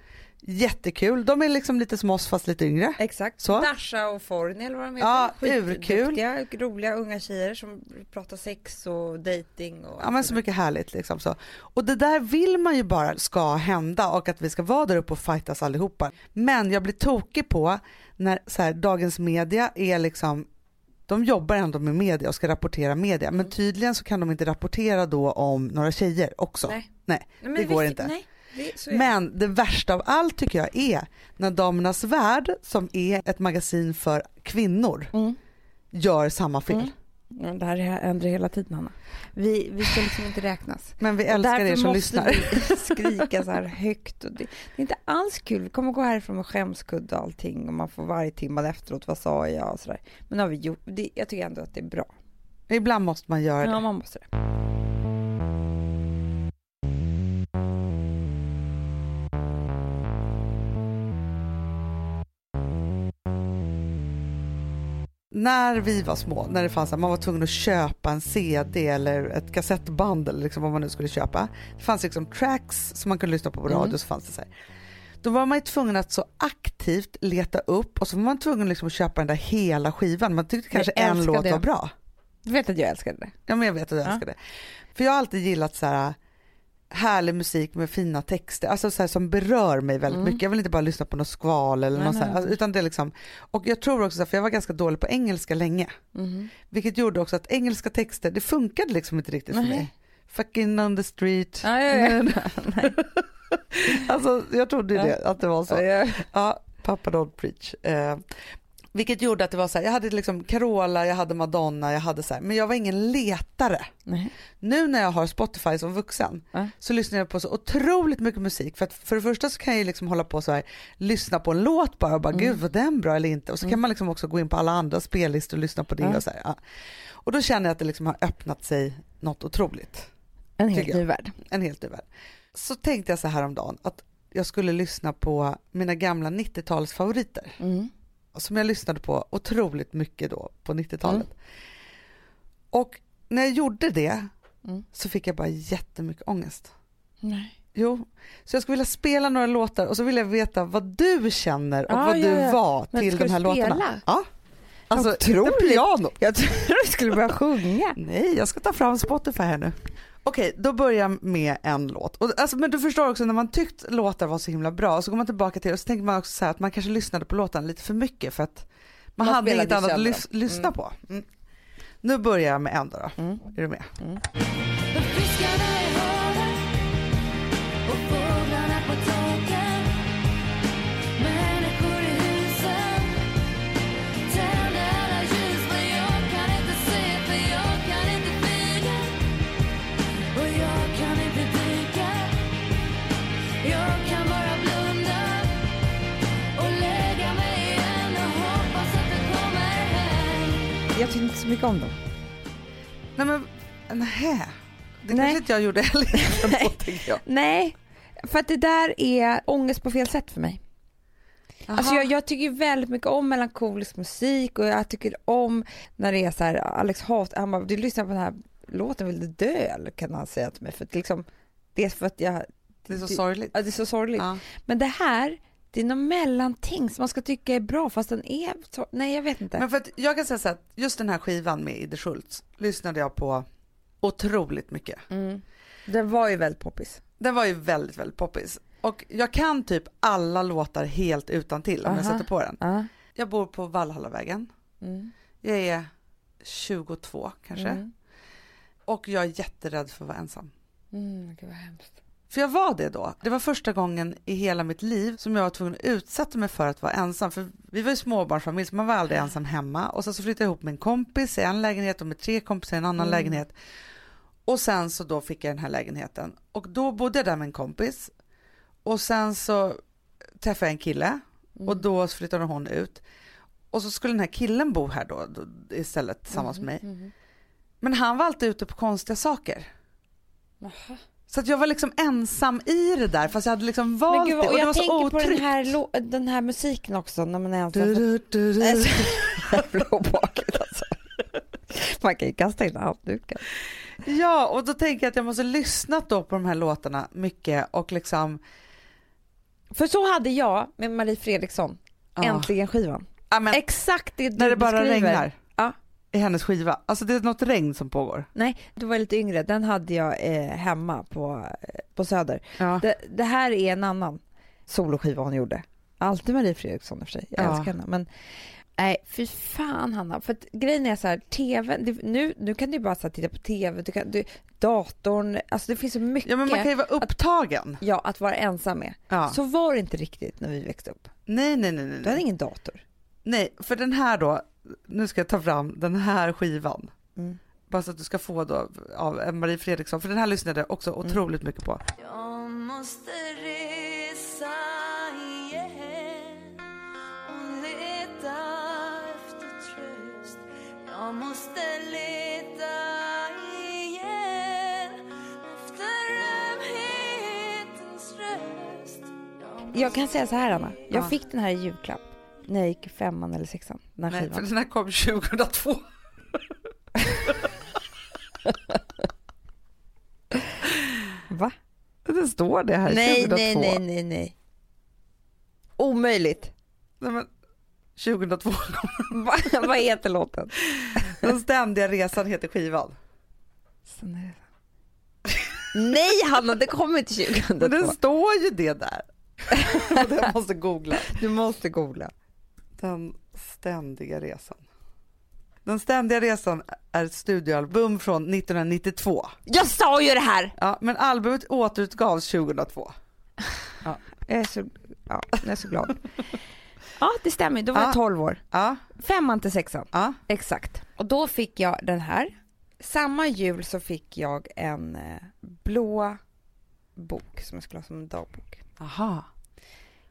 Jättekul, de är liksom lite som oss fast lite yngre. Exakt. Så. Dasha och Forni eller vad de heter. Ja, urkul. Roliga unga tjejer som pratar sex och dating och Ja men så mycket härligt liksom så. Och det där vill man ju bara ska hända och att vi ska vara där uppe och fightas allihopa. Men jag blir tokig på när så här, dagens media är liksom de jobbar ändå med media och ska rapportera media men tydligen så kan de inte rapportera då om några tjejer också. Nej. Nej, Nej, det går inte. Nej, det. Men det värsta av allt tycker jag är när Damernas Värld som är ett magasin för kvinnor Mm. gör samma fel. Mm. Ja, det här händer hela tiden Hanna. Vi, vi ska liksom inte räknas. Men vi älskar därför er som måste lyssnar. vi skrika så här högt. Och det, det är inte alls kul. Vi kommer gå härifrån med skämskudde och allting och man får varje timme efteråt, vad sa jag och sådär. Men har vi gjort, det, jag tycker ändå att det är bra. Ibland måste man göra Ja, det. man måste det. När vi var små, när det fanns, man var tvungen att köpa en CD eller ett kassettband eller liksom vad man nu skulle köpa. Det fanns liksom tracks som man kunde lyssna på på radio Mm. så fanns det så här. Då var man ju tvungen att så aktivt leta upp och så var man tvungen liksom att köpa den där hela skivan. Man tyckte kanske en älskade låt det. var bra. Du vet att jag älskade det. Ja men jag vet att jag Ja. älskar det. För jag har alltid gillat så här härlig musik med fina texter, alltså så här, som berör mig väldigt Mm. mycket. Jag vill inte bara lyssna på något skval eller Nej, något så här, nej. alltså, utan det är liksom, och jag tror också för jag var ganska dålig på engelska länge, Mhm. vilket gjorde också att engelska texter, det funkade liksom inte riktigt för Nej. mig. Fucking on the street. Ja, ja, ja. <laughs> Nej. alltså jag trodde ju det, att det var så. Ja. Pappa don't preach. Eh, vilket gjorde att det var så här, jag hade liksom Carola, jag hade Madonna, jag hade så här, men jag var ingen letare. Nej. Nu när jag har Spotify som vuxen Ja. så lyssnar jag på så otroligt mycket musik. För att för det första så kan jag liksom hålla på så här, lyssna på en låt bara och bara Mm. gud var den bra eller inte. Och så kan man liksom också gå in på alla andra spellistor och lyssna på det. Ja. Och, så här, ja. och då känner jag att det liksom har öppnat sig något otroligt. En helt ny värld. En helt ny värld. Så tänkte jag så här om dagen att jag skulle lyssna på mina gamla 90-talsfavoriter Mm. Som jag lyssnade på otroligt mycket då på 90-talet. Mm. Och när jag gjorde det Mm. så fick jag bara jättemycket ångest. Nej. Jo, så jag skulle vilja spela några låtar och så vill jag veta vad du känner och Ja, vad ja, du ja. var Men till de här du låtarna. spela? Ja. Alltså Otroligt. inte piano. <laughs> Jag trodde du skulle börja sjunga. Nej, jag ska ta fram Spotify här nu. Okej, då börjar jag med en låt. Och, alltså, men du förstår också när man tyckt låtar var så himla bra så går man tillbaka till och så tänker man också så här att man kanske lyssnade på låtarna lite för mycket för att man Man hade inget annat att lys- lyssna Mm. på. Mm. Nu börjar jag med en då. då. Mm. Är du med? Jag tyckte inte så mycket om dem. Nej men, nähä. Det Nej. kanske inte jag gjorde heller. <laughs> Jag. Nej, för att det där är ångest på fel sätt för mig. Alltså jag, jag tycker väldigt mycket om melankolisk musik och jag tycker om när det är så här, Alex Haft, han bara, du lyssnar på den här låten, vill du dö eller kan han säga till mig? För att liksom, det är för att jag, Det är så sorgligt. ja, det är så sorgligt. Ja. Men det här, det är något mellanting som man ska tycka är bra fast den är, nej jag vet inte. Men för att jag kan säga så att just den här skivan med Idde Schultz lyssnade jag på otroligt mycket. Mm. Den var ju väldigt poppis. Den var ju väldigt, väldigt poppis. Och jag kan typ alla låtar helt utan till om jag Aha. sätter på den. Ja. Jag bor på Valhallavägen. Mm. Jag är 22 kanske. Mm. Och jag är jätterädd för att vara ensam. Mm, gud vad hemskt. För jag var det då. Det var första gången i hela mitt liv som jag var tvungen att utsätta mig för att vara ensam. För vi var ju småbarnsfamilj så man var aldrig ensam hemma. Och sen så flyttade jag ihop med en kompis i en lägenhet och med tre kompisar i en annan Mm. lägenhet. Och sen så då fick jag den här lägenheten. Och då bodde jag där med en kompis. Och sen så träffade jag en kille och då flyttade hon ut. Och så skulle den här killen bo här då, då istället tillsammans med mig. Mm. Men han var alltid ute på konstiga saker. Så att jag var liksom ensam i det där fast jag hade liksom valt gud, det och och det var jag så tänker på den otryggt. här, den här musiken också när man är ensam. Du, du, du, du. <laughs> Alltså. Man kan ju kasta in handdukar. Ja och då tänker jag att jag måste lyssnat då på de här låtarna mycket och liksom För så hade jag med Marie Fredriksson, Ja. äntligen skivan. ja, men, Exakt det du när det bara beskriver. regnar. I hennes skiva. Alltså det är något regn som pågår. Nej, du var lite yngre. Den hade jag eh, hemma på, eh, på Söder. Ja. Det, det här är en annan soloskiva hon gjorde. Alltid Marie Fredriksson i och för sig. Jag Ja. älskar henne. Men nej, fy fan Hanna. För att grejen är så här, tv, det, nu, nu kan du bara så titta på tv, du kan, du, datorn, alltså det finns så mycket ja men man kan ju vara upptagen. ja, att vara ensam med. Ja. Så var det inte riktigt när vi växte upp. Nej nej nej nej. Du hade ingen dator. nej för den här då, nu ska jag ta fram den här skivan. Mm. Bara så att du ska få då av Marie Fredriksson, för den här lyssnade jag också Mm. otroligt mycket på. Jag måste resa igen och leta efter tröst Jag måste leta Jag kan säga så här Anna, jag Ja. fick den här i julklapp när jag gick i femman eller sexan. Den här Nej, skivan. för den här kom 2002. Va? Det står det här, Nej, 2002. nej, nej, nej, nej. Omöjligt. Nej, men 2002. <laughs> Va? Vad heter låten? Den ständiga resan heter skivan. Det. Nej Hanna, det kommer inte Men det 2002. står ju det där. <laughs> jag måste googla. Du måste googla. Den ständiga resan. Den ständiga resan är ett studioalbum från 1992. Jag sa ju det här! Ja, men albumet återutgavs 2002. Ja. Jag, är så, ja, jag är så glad. Ja, det stämmer. Då var Ja. jag 12 år. Ja, Femman till sexan. ja. Exakt. Och då fick jag den här. Samma jul så fick jag en eh, blå bok som jag skulle ha som en dagbok. Aha.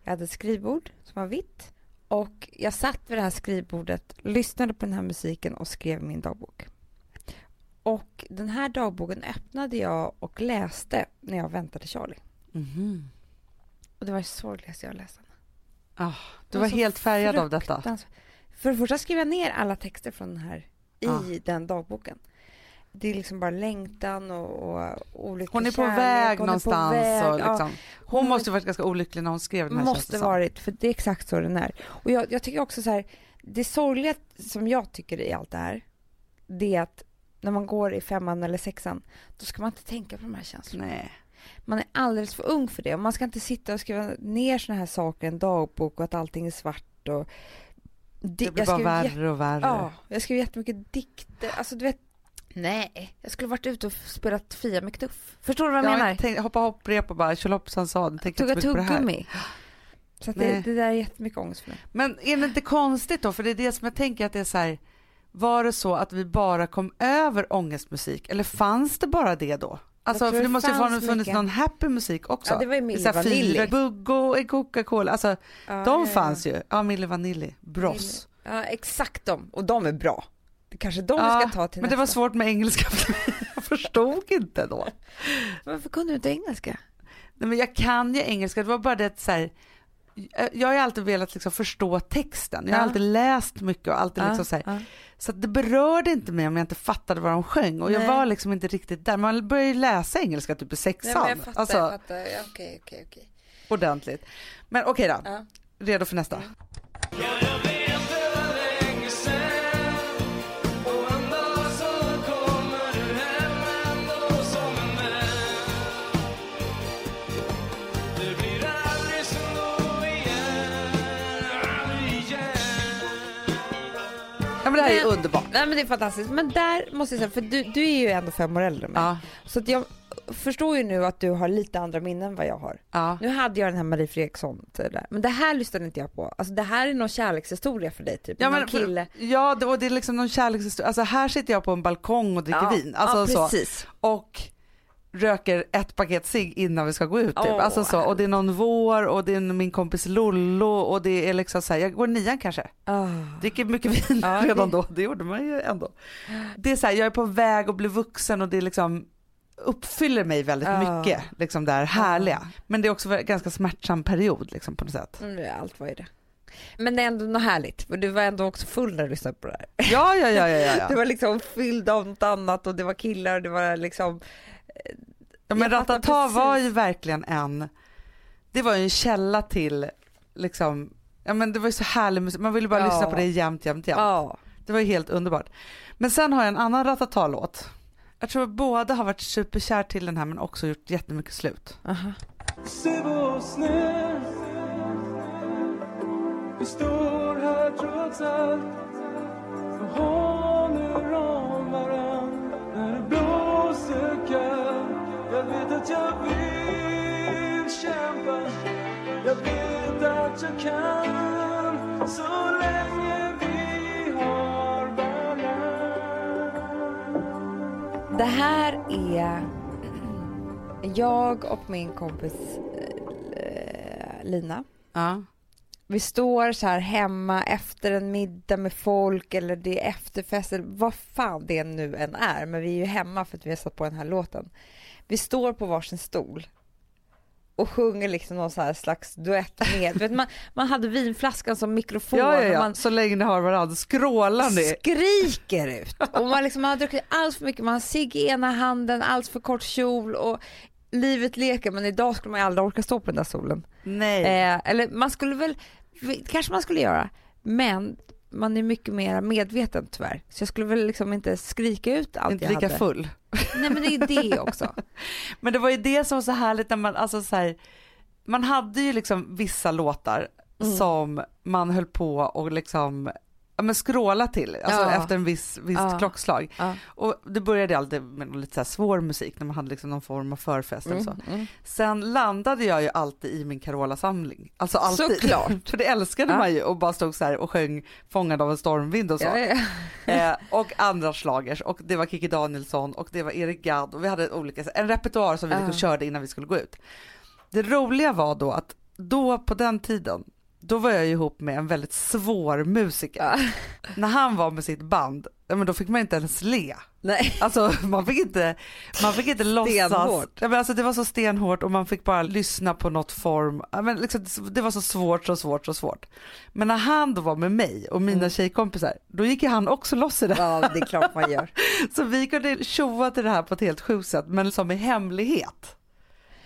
Jag hade ett skrivbord som var vitt och jag satt vid det här skrivbordet, lyssnade på den här musiken och skrev min dagbok. Och den här dagboken öppnade jag och läste när jag väntade Charlie. Mhm. Och det var det sorgligaste jag läst. Ah, du Det var så helt färgad av detta. För det första skrev jag ner alla texter från den här i Ja. den dagboken. Det är liksom bara längtan och, och olika Hon är på kärlek, väg hon någonstans. På väg, och ja, liksom. Hon måste varit ganska olycklig när hon skrev den här måste det varit, för det är exakt så den är. Och jag, jag tycker också så här, det sorgliga som jag tycker i allt det här, det är att när man går i femman eller sexan, då ska man inte tänka på de här känslorna. Nej. Man är alldeles för ung för det och man ska inte sitta och skriva ner såna här saker i en dagbok och att allting är svart och... Det blir jag bara värre och värre. Ja, jag skrev jättemycket dikter. Alltså du vet, nej, jag skulle varit ute och spelat Fia med knuff. Förstår du vad jag Ja, menar? tänk, hoppa hopp, rep och bara tjolhoppsan sa. Tugga tuggummi. Så det, det där är jättemycket ångest för mig. Men är det inte konstigt då? För det är det som jag tänker att det är så här. Var det så att vi bara kom över ångestmusik eller fanns det bara det då? Alltså för det måste ju ha funnits någon happy musik också. Ja, det var ju Milli Vanilli. En Coca-Cola, alltså Ja, de ja, ja. fanns ju. Ja, Milli Vanilli, Bross. Ja, exakt de. Och de är bra. Det kanske de Ja, ska ta till Men det var nästa. svårt med engelska, jag förstod inte då. Varför kunde du inte engelska? Nej, men jag kan ju engelska, det var bara det att så här, jag har alltid velat liksom förstå texten, jag har Ja. alltid läst mycket och alltid liksom så här, ja. så det berörde inte mig om jag inte fattade vad de sjöng och jag Nej. var liksom inte riktigt där. Man började ju läsa engelska typ i Nej, sexan, men jag fattar, alltså jag fattar. Ja, Okej, okej, okej. ordentligt. Men okej då, Ja. redo för nästa? Men det här är Men- underbart. Nej men det är fantastiskt. Men där måste jag säga, för du, du är ju ändå fem år äldre än mig. Ja, Så att jag förstår ju nu att du har lite andra minnen än vad jag har. ja. Nu hade jag den här Marie Fredriksson det där. Men det här lyssnade inte jag på. Alltså det här är någon kärlekshistoria för dig typ. Ja, någon men, kille. ja det, och det är liksom någon kärlekshistoria, alltså här sitter jag på en balkong och dricker ja, vin, alltså ja, så. precis. och röker ett paket cigg innan vi ska gå ut. Typ. Åh, alltså så. Och det är någon vår och det är min kompis Lollo och det är liksom så här, jag går nian kanske. Ah. Dricker mycket vin Ja, redan det- då, det gjorde man ju ändå. Det är så här, jag är på väg att bli vuxen och det är liksom uppfyller mig väldigt Ja. mycket, liksom det här härliga. Men det är också en ganska smärtsam period liksom på något sätt. Mm, allt var ju det. Men det är ändå något härligt. För du var ändå också full när du lyssnade på det här. Ja, ja, ja, ja, ja. <laughs> Du var liksom fylld av något annat och det var killar och det var liksom... ja men Ratata var ju verkligen en, det var ju en källa till liksom, ja men det var ju så härlig musik, man ville bara Ja. lyssna på det jämt, jämt, jämt. Ja. Det var ju helt underbart. Men sen har jag en annan Ratata-låt. Jag tror att båda har varit superkär till den här men också gjort jättemycket slut. Aha. Se Jag vet att jag vill kämpa Jag vet att jag kan så länge vi har varann Det här är jag och min kompis eh, Lina. Ja. Vi står så här hemma efter en middag med folk eller det är efterfest eller vad fan det nu än är. Men vi är ju hemma för att vi har satt på den här låten. Vi står på varsin stol och sjunger liksom någon så här slags duett med. Vet, man, man hade vinflaskan som mikrofon Ja, ja, ja. man så länge ni har varandra, skrålande. skriker ut. Och man, liksom, man har druckit allt för mycket, man har cigg i ena handen, allt för kort kjol och livet leker men idag skulle man ju aldrig orka stå på den där stolen. Nej. Eh, eller man skulle väl, kanske man skulle göra, men man är mycket mer medveten tyvärr. Så jag skulle väl liksom inte skrika ut allt inte jag lika hade. full. Nej men det är det också. <laughs> Men det var ju det som var så härligt när man, alltså så här, man hade ju liksom vissa låtar Mm. som man höll på och liksom ja, men skråla till, alltså Ja. efter en viss, viss Ja. klockslag. Ja. Och det började alltid med lite så svår musik när man hade liksom någon form av förfest eller så. Mm, mm. Sen landade jag ju alltid i min Carola-samling. Alltså alltid. Såklart. <laughs> För det älskade man ju och bara stod så och sjöng Fångad av en stormvind och så. <laughs> Eh, och andra slagers och det var Kikki Danielsson och det var Erik Gadd och vi hade olika, en repertoar som vi liksom körde innan vi skulle gå ut. Det roliga var då att då på den tiden, då var jag ihop med en väldigt svår musiker. Ja. När han var med sitt band, men då fick man inte ens le. Nej. Alltså man fick inte, man fick inte låtsas. Stenhårt. Ja, men alltså, det var så stenhårt och man fick bara lyssna på något form. Men liksom, det var så svårt, så svårt, så svårt. Men när han då var med mig och mina Mm. tjejkompisar, då gick ju han också loss i det. Ja, det är klart man gör. <laughs> Så vi kunde tjoa till det här på ett helt sjukt sätt, men som i hemlighet.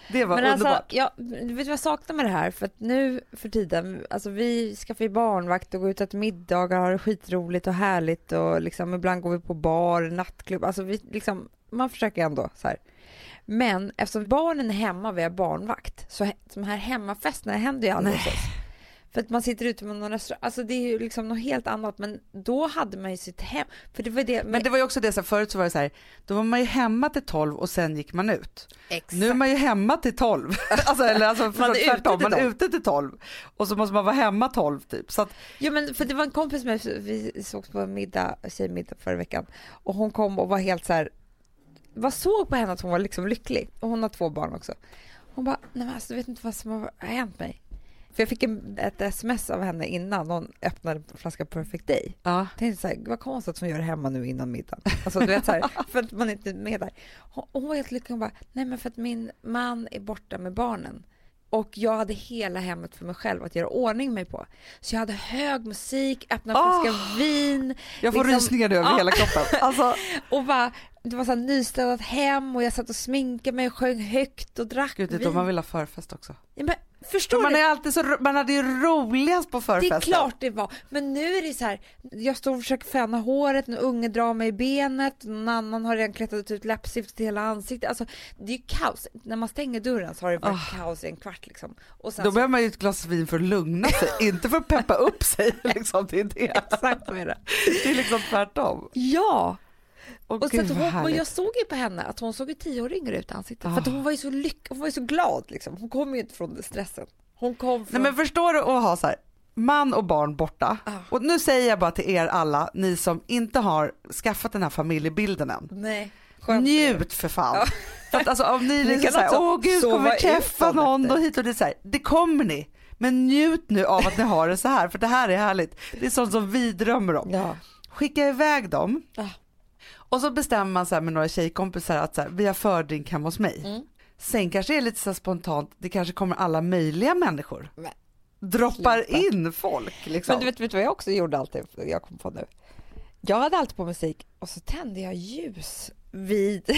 Det var Men alltså, underbart. jag, vet du vad jag saknar med det här? För att nu för tiden, alltså vi skaffar ju barnvakt och går ut och äter middagar, har det skitroligt och härligt och liksom ibland går vi på bar, nattklubb, alltså vi liksom, man försöker ändå så här. Men eftersom barnen är hemma och vi har barnvakt, så de här hemmafesterna händer ju aldrig hos oss. För att man sitter ute med någon restaurang, alltså det är ju liksom något helt annat, men då hade man ju sitt hem, för det var det, Men det var ju också det, så här, förut så var det så här, då var man ju hemma till 12 och sen gick man ut. exakt. Nu är man ju hemma till 12. <laughs> Alltså, eller alltså, Man är tvärtom, ute till man är 12. ute till 12 och så måste man vara hemma 12 typ. Så att, Jo men för det var en kompis med vi sågs på en middag, tjejmiddag förra veckan och hon kom och var helt så här. Vad såg på henne att hon var liksom lycklig och hon har två barn också. Hon bara, nej men alltså du vet inte vad som har hänt mig. För jag fick en, ett sms av henne innan hon öppnade en flaska Perfect Day. ja. Jag tänkte så här, vad konstigt att hon gör det hemma nu innan middagen. Alltså du vet så här, <laughs> för att man inte är med där. Hon, hon var helt lycklig, hon bara, nej men för att min man är borta med barnen. Och jag hade hela hemmet för mig själv att göra ordning mig på. Så jag hade hög musik, öppna en Åh! flaska vin Jag får Liksom- rysningar nu över Ja. hela kroppen. Alltså, <laughs> och bara, det var så här nystädat hem och jag satt och sminkade mig och sjöng högt och drack gud, det är då vin. man vill ha förfest också. Ja, men, förstår Man, är alltid så, man hade ju roligast på Det förfesten. är klart det var. Men nu är det så här, jag står och försöker föna håret, en unge drar mig i benet, någon annan har redan klättrat ut läppstift till hela ansiktet. Alltså, det är ju kaos. När man stänger dörren så har det varit kaos i en kvart liksom. Och sen Då så, behöver man ju ett glas vin för att lugna sig, <laughs> inte för att peppa upp sig. Liksom, det, är det. exakt det. det är liksom tvärtom. Ja! Åh, Och, så gud, vad hon, och jag såg ju på henne att hon såg ju tio år yngre ut i ansiktet. För att Ah. hon var ju så lyck, hon var ju så glad liksom. Hon kom ju inte från stressen. Hon kom från... Nej men förstår du att ha så här, man och barn borta. Ah. Och nu säger jag bara till er alla, ni som inte har skaffat den här familjebilden än. Nej. Njut för fan. Ja. <laughs> För att alltså om ni Ni liksom kan så här, också åh gud kommer vi träffa någon efter." och hit och dit så här, det kommer ni. Men njut nu av att ni har det så här, för det här är härligt. Det är sånt som vi drömmer om. Ja. Skicka iväg dem. Ja. Och så bestämmer man så här med några tjejkompisar att så här, vi har fördrink hemma hos mig. Mm. Sen kanske det är lite så här spontant, det kanske kommer alla möjliga människor. Men, Droppar sluta. in folk liksom. Men du vet, vet vad jag också gjorde alltid? Jag kom på nu. Jag hade alltid på musik och så tände jag ljus vid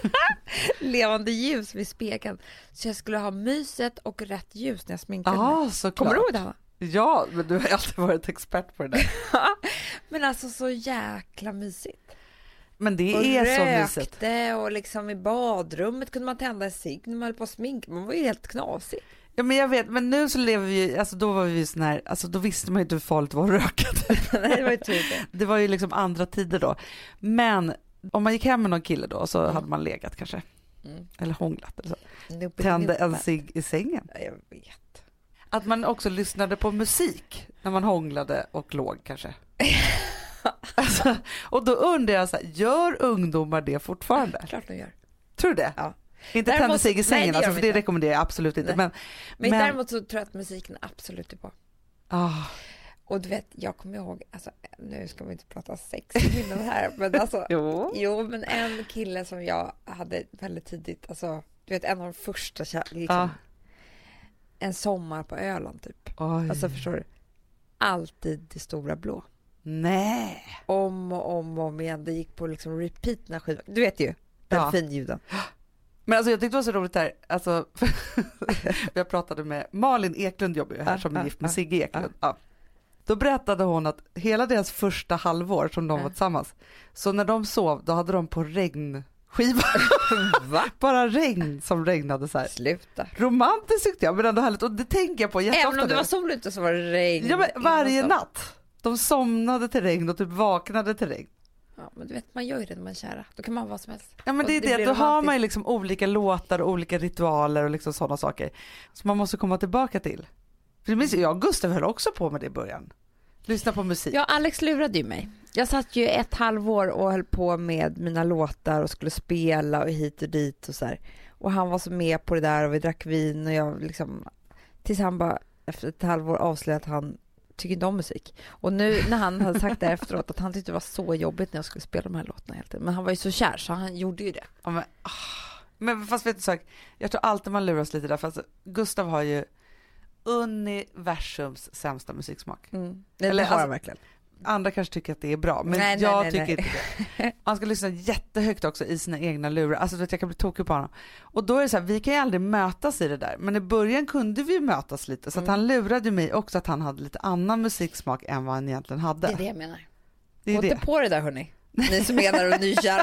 <laughs> levande ljus vid spegeln. Så jag skulle ha myset och rätt ljus när jag sminkade mig. Ja, såklart. Kommer du ihåg det? Hanna? Ja, men du har ju alltid varit expert på det där. <laughs> Men alltså så jäkla mysigt. Men det och är så mysigt. rökte och liksom i badrummet kunde man tända en cigg när man höll på att sminka. Man var ju helt knasig. Ja men jag vet, men nu så lever vi alltså då var vi ju sån här, alltså då visste man ju inte hur farligt det var att röka. <laughs> Nej, det var ju det. Var ju liksom andra tider då. Men om man gick hem med någon kille då så hade man legat kanske. Mm. Eller hånglat eller så. Nuppe, Tände en nuppe. cigg i sängen. Ja, Jag vet. Att man också lyssnade på musik när man hånglade och låg kanske. <laughs> <laughs> alltså, och då undrar jag så här, gör ungdomar det fortfarande? Klart de gör. Tror du det? Ja. Inte Däremot- tända cigg i nej, sängen, gör alltså, för det inte. rekommenderar jag absolut inte. Nej. Men, Men, Men- däremot så tror jag att musiken absolut är på. ah, Och du vet, jag kommer ihåg, alltså, nu ska vi inte prata sex minnen här, <laughs> men alltså, jo. jo, men en kille som jag hade väldigt tidigt, alltså, du vet, en av de första, liksom, Ja. en sommar på Öland typ. Oj. Alltså, förstår du? Alltid det stora blå. Nej. Om och om och om igen. Det gick på liksom repeat när skivan, du vet ju, den Ja. Men alltså jag tyckte det var så roligt där, alltså, <laughs> jag pratade med Malin Eklund jobbar ju här Ja, som är ja, gift med Sigge Eklund. Ja. Då berättade hon att hela deras första halvår som de var tillsammans, så när de sov då hade de på regnskiva, <laughs> Va? bara regn som regnade så här. Sluta. Romantiskt tyckte jag men ändå härligt och det tänker jag på jätteofta Även om det var sol ute så var det regn. Ja men varje natt. De somnade till regn och typ vaknade till regn. Ja, men du vet, man gör ju det när man är kära. Då kan man ha vad som helst. Ja men det är det det, då har man ju liksom olika låtar och olika ritualer och liksom sådana saker. Som man måste komma tillbaka till. För det minns jag, jag Gustav höll också på med det i början. Lyssna på musik. Ja, Alex lurade ju mig. Jag satt ju ett halvår och höll på med mina låtar och skulle spela och hit och dit och så här. Och han var så med på det där och vi drack vin och jag liksom tills han bara efter ett halvår avslöjade att han tycker inte om musik. Och nu när han hade sagt det efteråt att han tyckte det var så jobbigt när jag skulle spela de här låtarna tiden. Men han var ju så kär så han gjorde ju det. Ja, men, ah. men fast vet du sak, jag tror alltid man luras lite där för alltså, Gustav har ju universums sämsta musiksmak. Mm. Nej, Eller det har alltså- han verkligen. Andra kanske tycker att det är bra, men Nej, jag nej, tycker nej. inte det. <laughs> Man ska lyssna jättehögt också i sina egna lurar. Alltså vet, jag kan bli tokig på honom. Och då är det så här, vi kan ju aldrig mötas i det där. Men i början kunde vi mötas lite, så att Mm. han lurade mig också att han hade lite annan musiksmak än vad han egentligen hade. Det är det jag menar. Det är Gå inte på det där hörni. Ni som är där och nykära.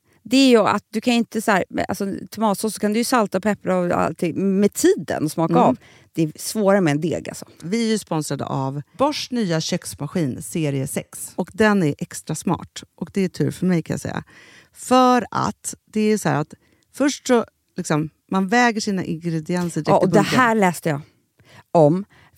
Det är ju att du kan inte så här, alltså tomatsås så kan du ju salta och peppra och allting med tiden och smaka Mm. av. Det är svårare med en deg alltså. Vi är ju sponsrade av Bosch nya köksmaskin serie 6. Och den är extra smart. Och det är tur för mig kan jag säga. För att det är så här att först så liksom, man väger sina ingredienser direkt Ja, i och det bunken. här läste jag om.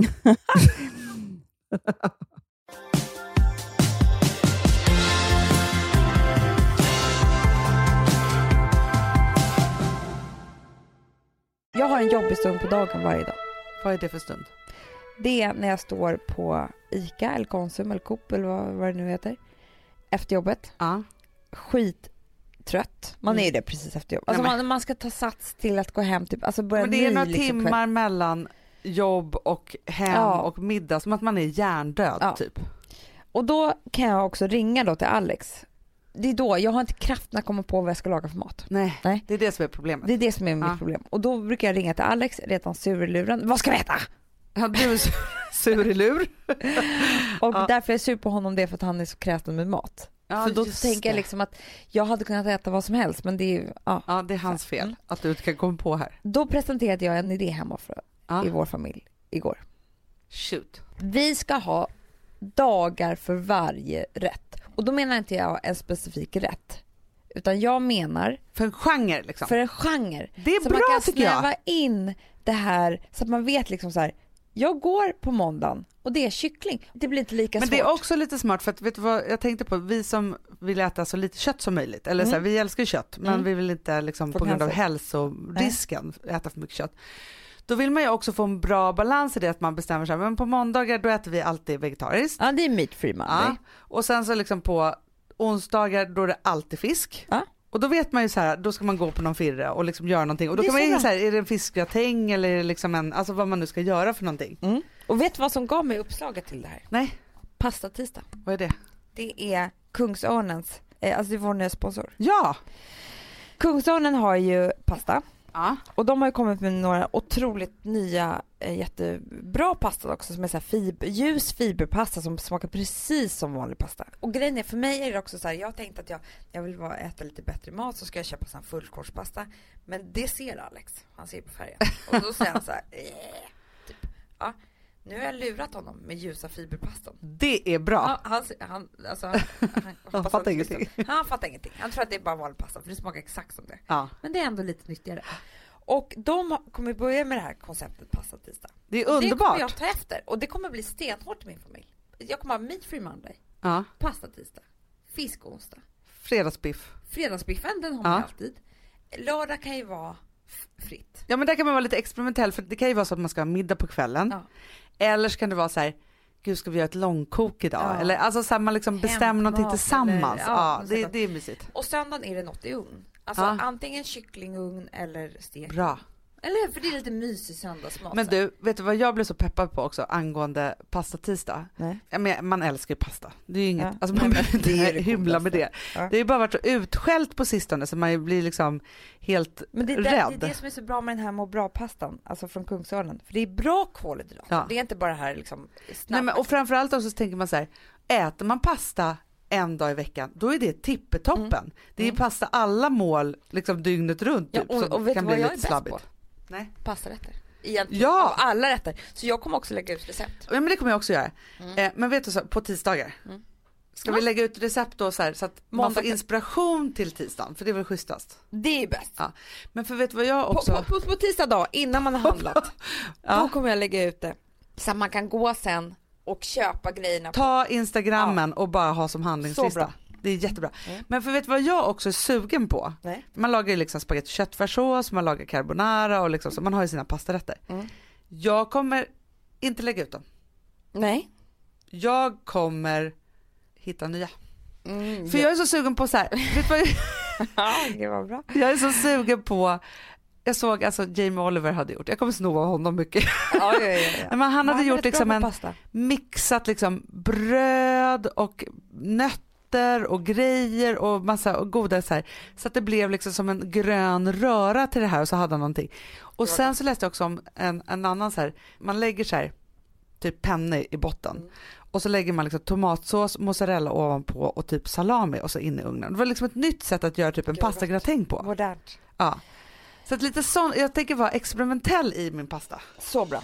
<laughs> jag har en jobbig stund på dagen varje dag. Vad är det för stund? Det är när jag står på ICA eller Konsum eller Coop eller vad, vad det nu heter. Efter jobbet. Ja. Skittrött. Man är ju mm. det precis efter jobbet. Alltså man, man ska ta sats till att gå hem. Typ, alltså börja men det är några liksom, timmar kväll. mellan jobb och hem Ja. och middag, som att man är hjärndöd Ja. typ. Och då kan jag också ringa då till Alex. Det är då, jag har inte kraften att komma på vad jag ska laga för mat. Nej, Nej. det är det som är problemet. Det är det som är mitt Ja. problem. Och då brukar jag ringa till Alex, redan sur i luren. Vad ska vi äta? Du är sur- sur i lur. <laughs> Och Ja. därför är jag sur på honom det är för att han är så kräsen med mat. Ja, för då tänker jag liksom att jag hade kunnat äta vad som helst men det är ju, ja. Ja, det är hans fel att du inte kan komma på här. Då presenterade jag en idé hemma för, Ja. i vår familj igår. Shoot. Vi ska ha dagar för varje rätt. Och då menar inte jag en specifik rätt. Utan jag menar För en genre liksom. för en genre. det är så bra man kan tycker jag. snäva in det här så att man vet liksom så här. Jag går på måndagen och det är kyckling. Det blir inte lika Men svårt. det är också lite smart för att vet du vad jag tänkte på, vi som vill äta så lite kött som möjligt, eller så här, Mm. vi älskar kött men Mm. vi vill inte liksom, på grund av hälsorisken äta för mycket kött. Då vill man ju också få en bra balans i det att man bestämmer sig, men på måndagar då äter vi alltid vegetariskt. Ja det är meat free Monday. Ja. Och sen så liksom på onsdagar då är det alltid fisk. Ja. Och då vet man ju så här, då ska man gå på någon firre och liksom göra någonting. Och då Det kan man ju bra. så här, är det en fiskgratäng eller är det liksom en, alltså vad man nu ska göra för någonting. Mm. Och vet du vad som gav mig uppslaget till det här? Nej, Pasta tisdag. vad är det? Det är Kungsörnens, eh, alltså det är vår nya sponsor. Ja! Kungsörnen har ju pasta Ja. och de har ju kommit med några otroligt nya eh, jättebra pasta också som är så här fiber, ljus fiberpasta som smakar precis som vanlig pasta. Och grejen är för mig är det också så här, jag har tänkt att jag, jag vill bara äta lite bättre mat så ska jag köpa sån fullkornspasta. Men det ser Alex, han ser på färgen. Och då säger han så här, <laughs> eh, typ. Ja, nu har jag lurat honom med ljusa fiberpastan. Det är bra. Ja, han, han, alltså, han, han, hoppas fattar att- ingenting. Han fattar ingenting. Han tror att det är bara vanlig pasta för det smakar exakt som det. Ja. Men det är ändå lite nyttigare. Och de kommer börja med det här konceptet pasta tisdag. Det är Det kommer underbart. jag ta efter och det kommer bli stenhårt i min familj. Jag kommer ha meat free monday, Ja. pasta tisdag, fisk onsdag, Fredagsbiff. fredagsbiffen den har Ja. man alltid. Lördag kan ju vara fritt. Ja men där kan man vara lite experimentell för det kan ju vara så att man ska ha middag på kvällen. Ja. Eller så kan det vara så här, gud ska vi göra ett långkok idag? Ja. Eller alltså så här, man liksom bestämmer någonting tillsammans. eller- ja, ja, det, det är mysigt. Och söndagen är det något i ugn. Alltså Ja. antingen kycklingugn eller stek. Bra. Eller? För det är lite mysig söndagsmat. Men du, vet du vad jag blev så peppad på också angående pasta tisdag? Nej. Ja, men man älskar ju pasta. Det är ju inget, Ja. alltså man <laughs> behöver är inte <laughs> hymla med det. Ja. Det har ju bara varit så utskällt på sistone så man blir liksom helt Men det är, det, rädd. det är det som är så bra med den här må bra-pastan, alltså från Kungsörnen. För det är bra kolhydrater. Ja. Det är inte bara det här liksom snabbt. Nej, men, och framförallt också så tänker man så här, äter man pasta en dag i veckan, då är det tippetoppen. Det är Mm. pasta alla mål liksom dygnet runt ja, typ, och, och vet du kan vad bli jag är lite bäst slabbigt. på? Nej. Pastarätter. Egentligen. Ja! Av alla rätter. Så jag kommer också lägga ut recept. Ja men det kommer jag också göra. Mm. Eh, men vet du så, på tisdagar. Mm. Ska Ja. vi lägga ut recept då så, här, så att man Måndag får kan- inspiration till tisdagen, för det är väl schysstast. Det är bäst. Ja. Men för vet du vad jag På, också... på, på, på tisdag dag, innan man har handlat, <laughs> då Ja. kommer jag lägga ut det. Så att man kan gå sen och köpa grejerna. Ta instagrammen och bara ha som Så handlingslista. Det är jättebra. Mm. Men för vet du vad jag också är sugen på? Nej. Man lagar ju liksom spagetti och köttfärssås, man lagar carbonara och liksom så, man har ju sina pastarätter. Mm. Jag kommer inte lägga ut dem. Nej. Jag kommer hitta nya. Mm, För jag är så sugen på så här, <laughs> vet du vad jag, ja, det var bra. jag är så sugen på, jag såg alltså Jamie Oliver hade gjort, jag kommer sno av honom mycket. Ja, ja, ja, ja. <laughs> Men han hade gjort liksom en mixat liksom bröd och nötter och grejer och massa goda så här. Så att det blev liksom som en grön röra till det här och så hade han någonting. Och sen så läste jag också om en, en annan så här, man lägger så här typ penne i botten Mm. och så lägger man liksom tomatsås, mozzarella ovanpå och typ salami och så in i ugnen. Det var liksom ett nytt sätt att göra typ en pastagratäng på. Modernt. Ja. Så att lite sån, jag tänker vara experimentell i min pasta. Så bra.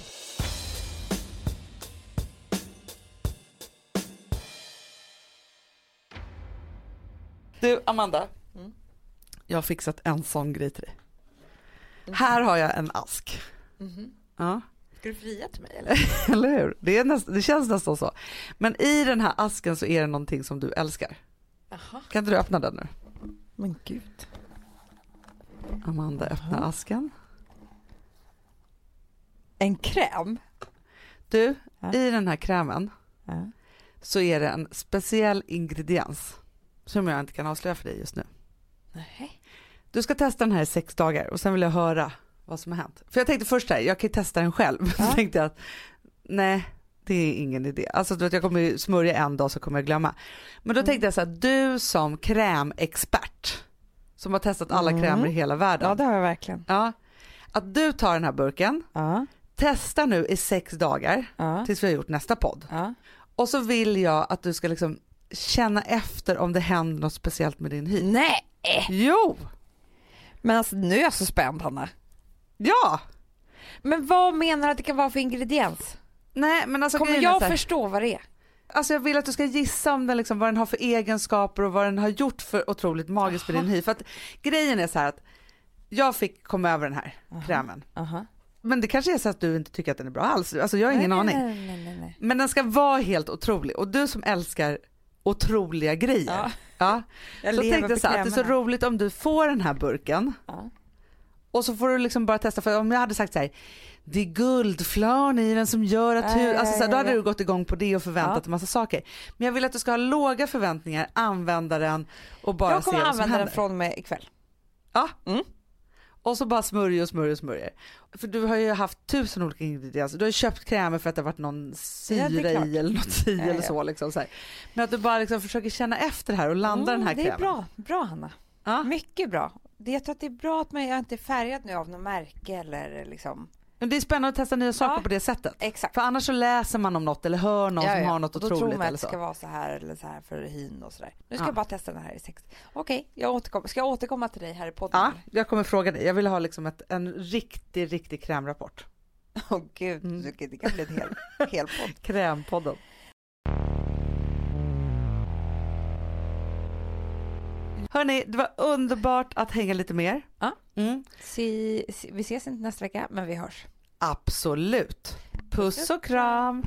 Du Amanda, Mm. jag har fixat en sån grej till dig. Här har jag en ask. Mhm. Ja, Ska du fria till mig eller? <laughs> eller hur? Det, är näst, det känns nästan så. Men i den här asken så är det någonting som du älskar. Jaha. Kan inte du öppna den nu? Men gud. Amanda öppnar asken. En kräm? Du, Ja. i den här krämen Ja. så är det en speciell ingrediens som jag inte kan avslöja för dig just nu. Nej. Du ska testa den här i sex dagar och sen vill jag höra vad som har hänt. För jag tänkte först här, jag kan ju testa den själv. <laughs> Ja. Så tänkte jag att nej, det är ingen idé. Alltså du vet, jag kommer ju smörja en dag så kommer jag glömma. Men då tänkte jag så här, du som krämexpert som har testat alla Mm. krämer i hela världen. Ja, det har jag verkligen. Ja, att du tar den här burken, Ja, testar nu i sex dagar ja, tills vi har gjort nästa podd. Och så vill jag att du ska liksom känna efter om det händer något speciellt med din hy. Nej! Jo! Men alltså nu är jag så spänd Hanna. Ja! Men vad menar du att det kan vara för ingrediens? Nej men alltså Kommer jag förstå vad det är? Alltså jag vill att du ska gissa om den liksom, vad den har för egenskaper och vad den har gjort för otroligt magiskt på din hy. För att grejen är så här att jag fick komma över den här krämen. Aha. Men det kanske är så att du inte tycker att den är bra alls. Alltså jag har ingen nej, aning. Nej, nej. Men den ska vara helt otrolig och du som älskar otroliga grejer. Ja. Ja. <laughs> Jag så tänkte jag så att det är så roligt om du får den här burken Ja. och så får du liksom bara testa för om jag hade sagt så här det är guldflarn i den som gör att Ja, ja, alltså så då ja, hade ja. du gått igång på det och förväntat Ja. dig massa saker. Men jag vill att du ska ha låga förväntningar, använda den och bara Jag se kommer vad som använda den händer. från med ikväll. Ja. Mm. Och så bara smörjer och smörjer och smörjer. För du har ju haft tusen olika ingredienser. Du har ju köpt krämer för att det har varit någon Ja, syra klart. i eller något i Ja, eller ja. så. Liksom, så här. Men att du bara liksom försöker känna efter här och landa den här Mm, det krämen. är bra, bra Hanna. Ja. Mycket bra. Jag tror att det är bra att man, jag inte är färgad nu av något märke eller liksom. Men det är spännande att testa nya saker Ja. på det sättet. Exakt. För annars så läser man om något eller hör någon Ja, som ja. har något Och då tror otroligt man att det ska vara så här eller så här för hyn och sådär. Nu ska Ja. jag bara testa den här i sex. Okej, jag återkommer. Ska jag återkomma till dig här i podden? Ja, jag kommer fråga dig. Jag vill ha liksom ett, en riktig, riktig krämrapport. Åh gud, Mm. det det kan bli en hel, hel podd. <laughs> Krämpodden. Hörni, det var underbart att hänga lite mer. Ja. Mm. Si, si, vi ses inte nästa vecka, men vi hörs. Absolut. Puss och kram.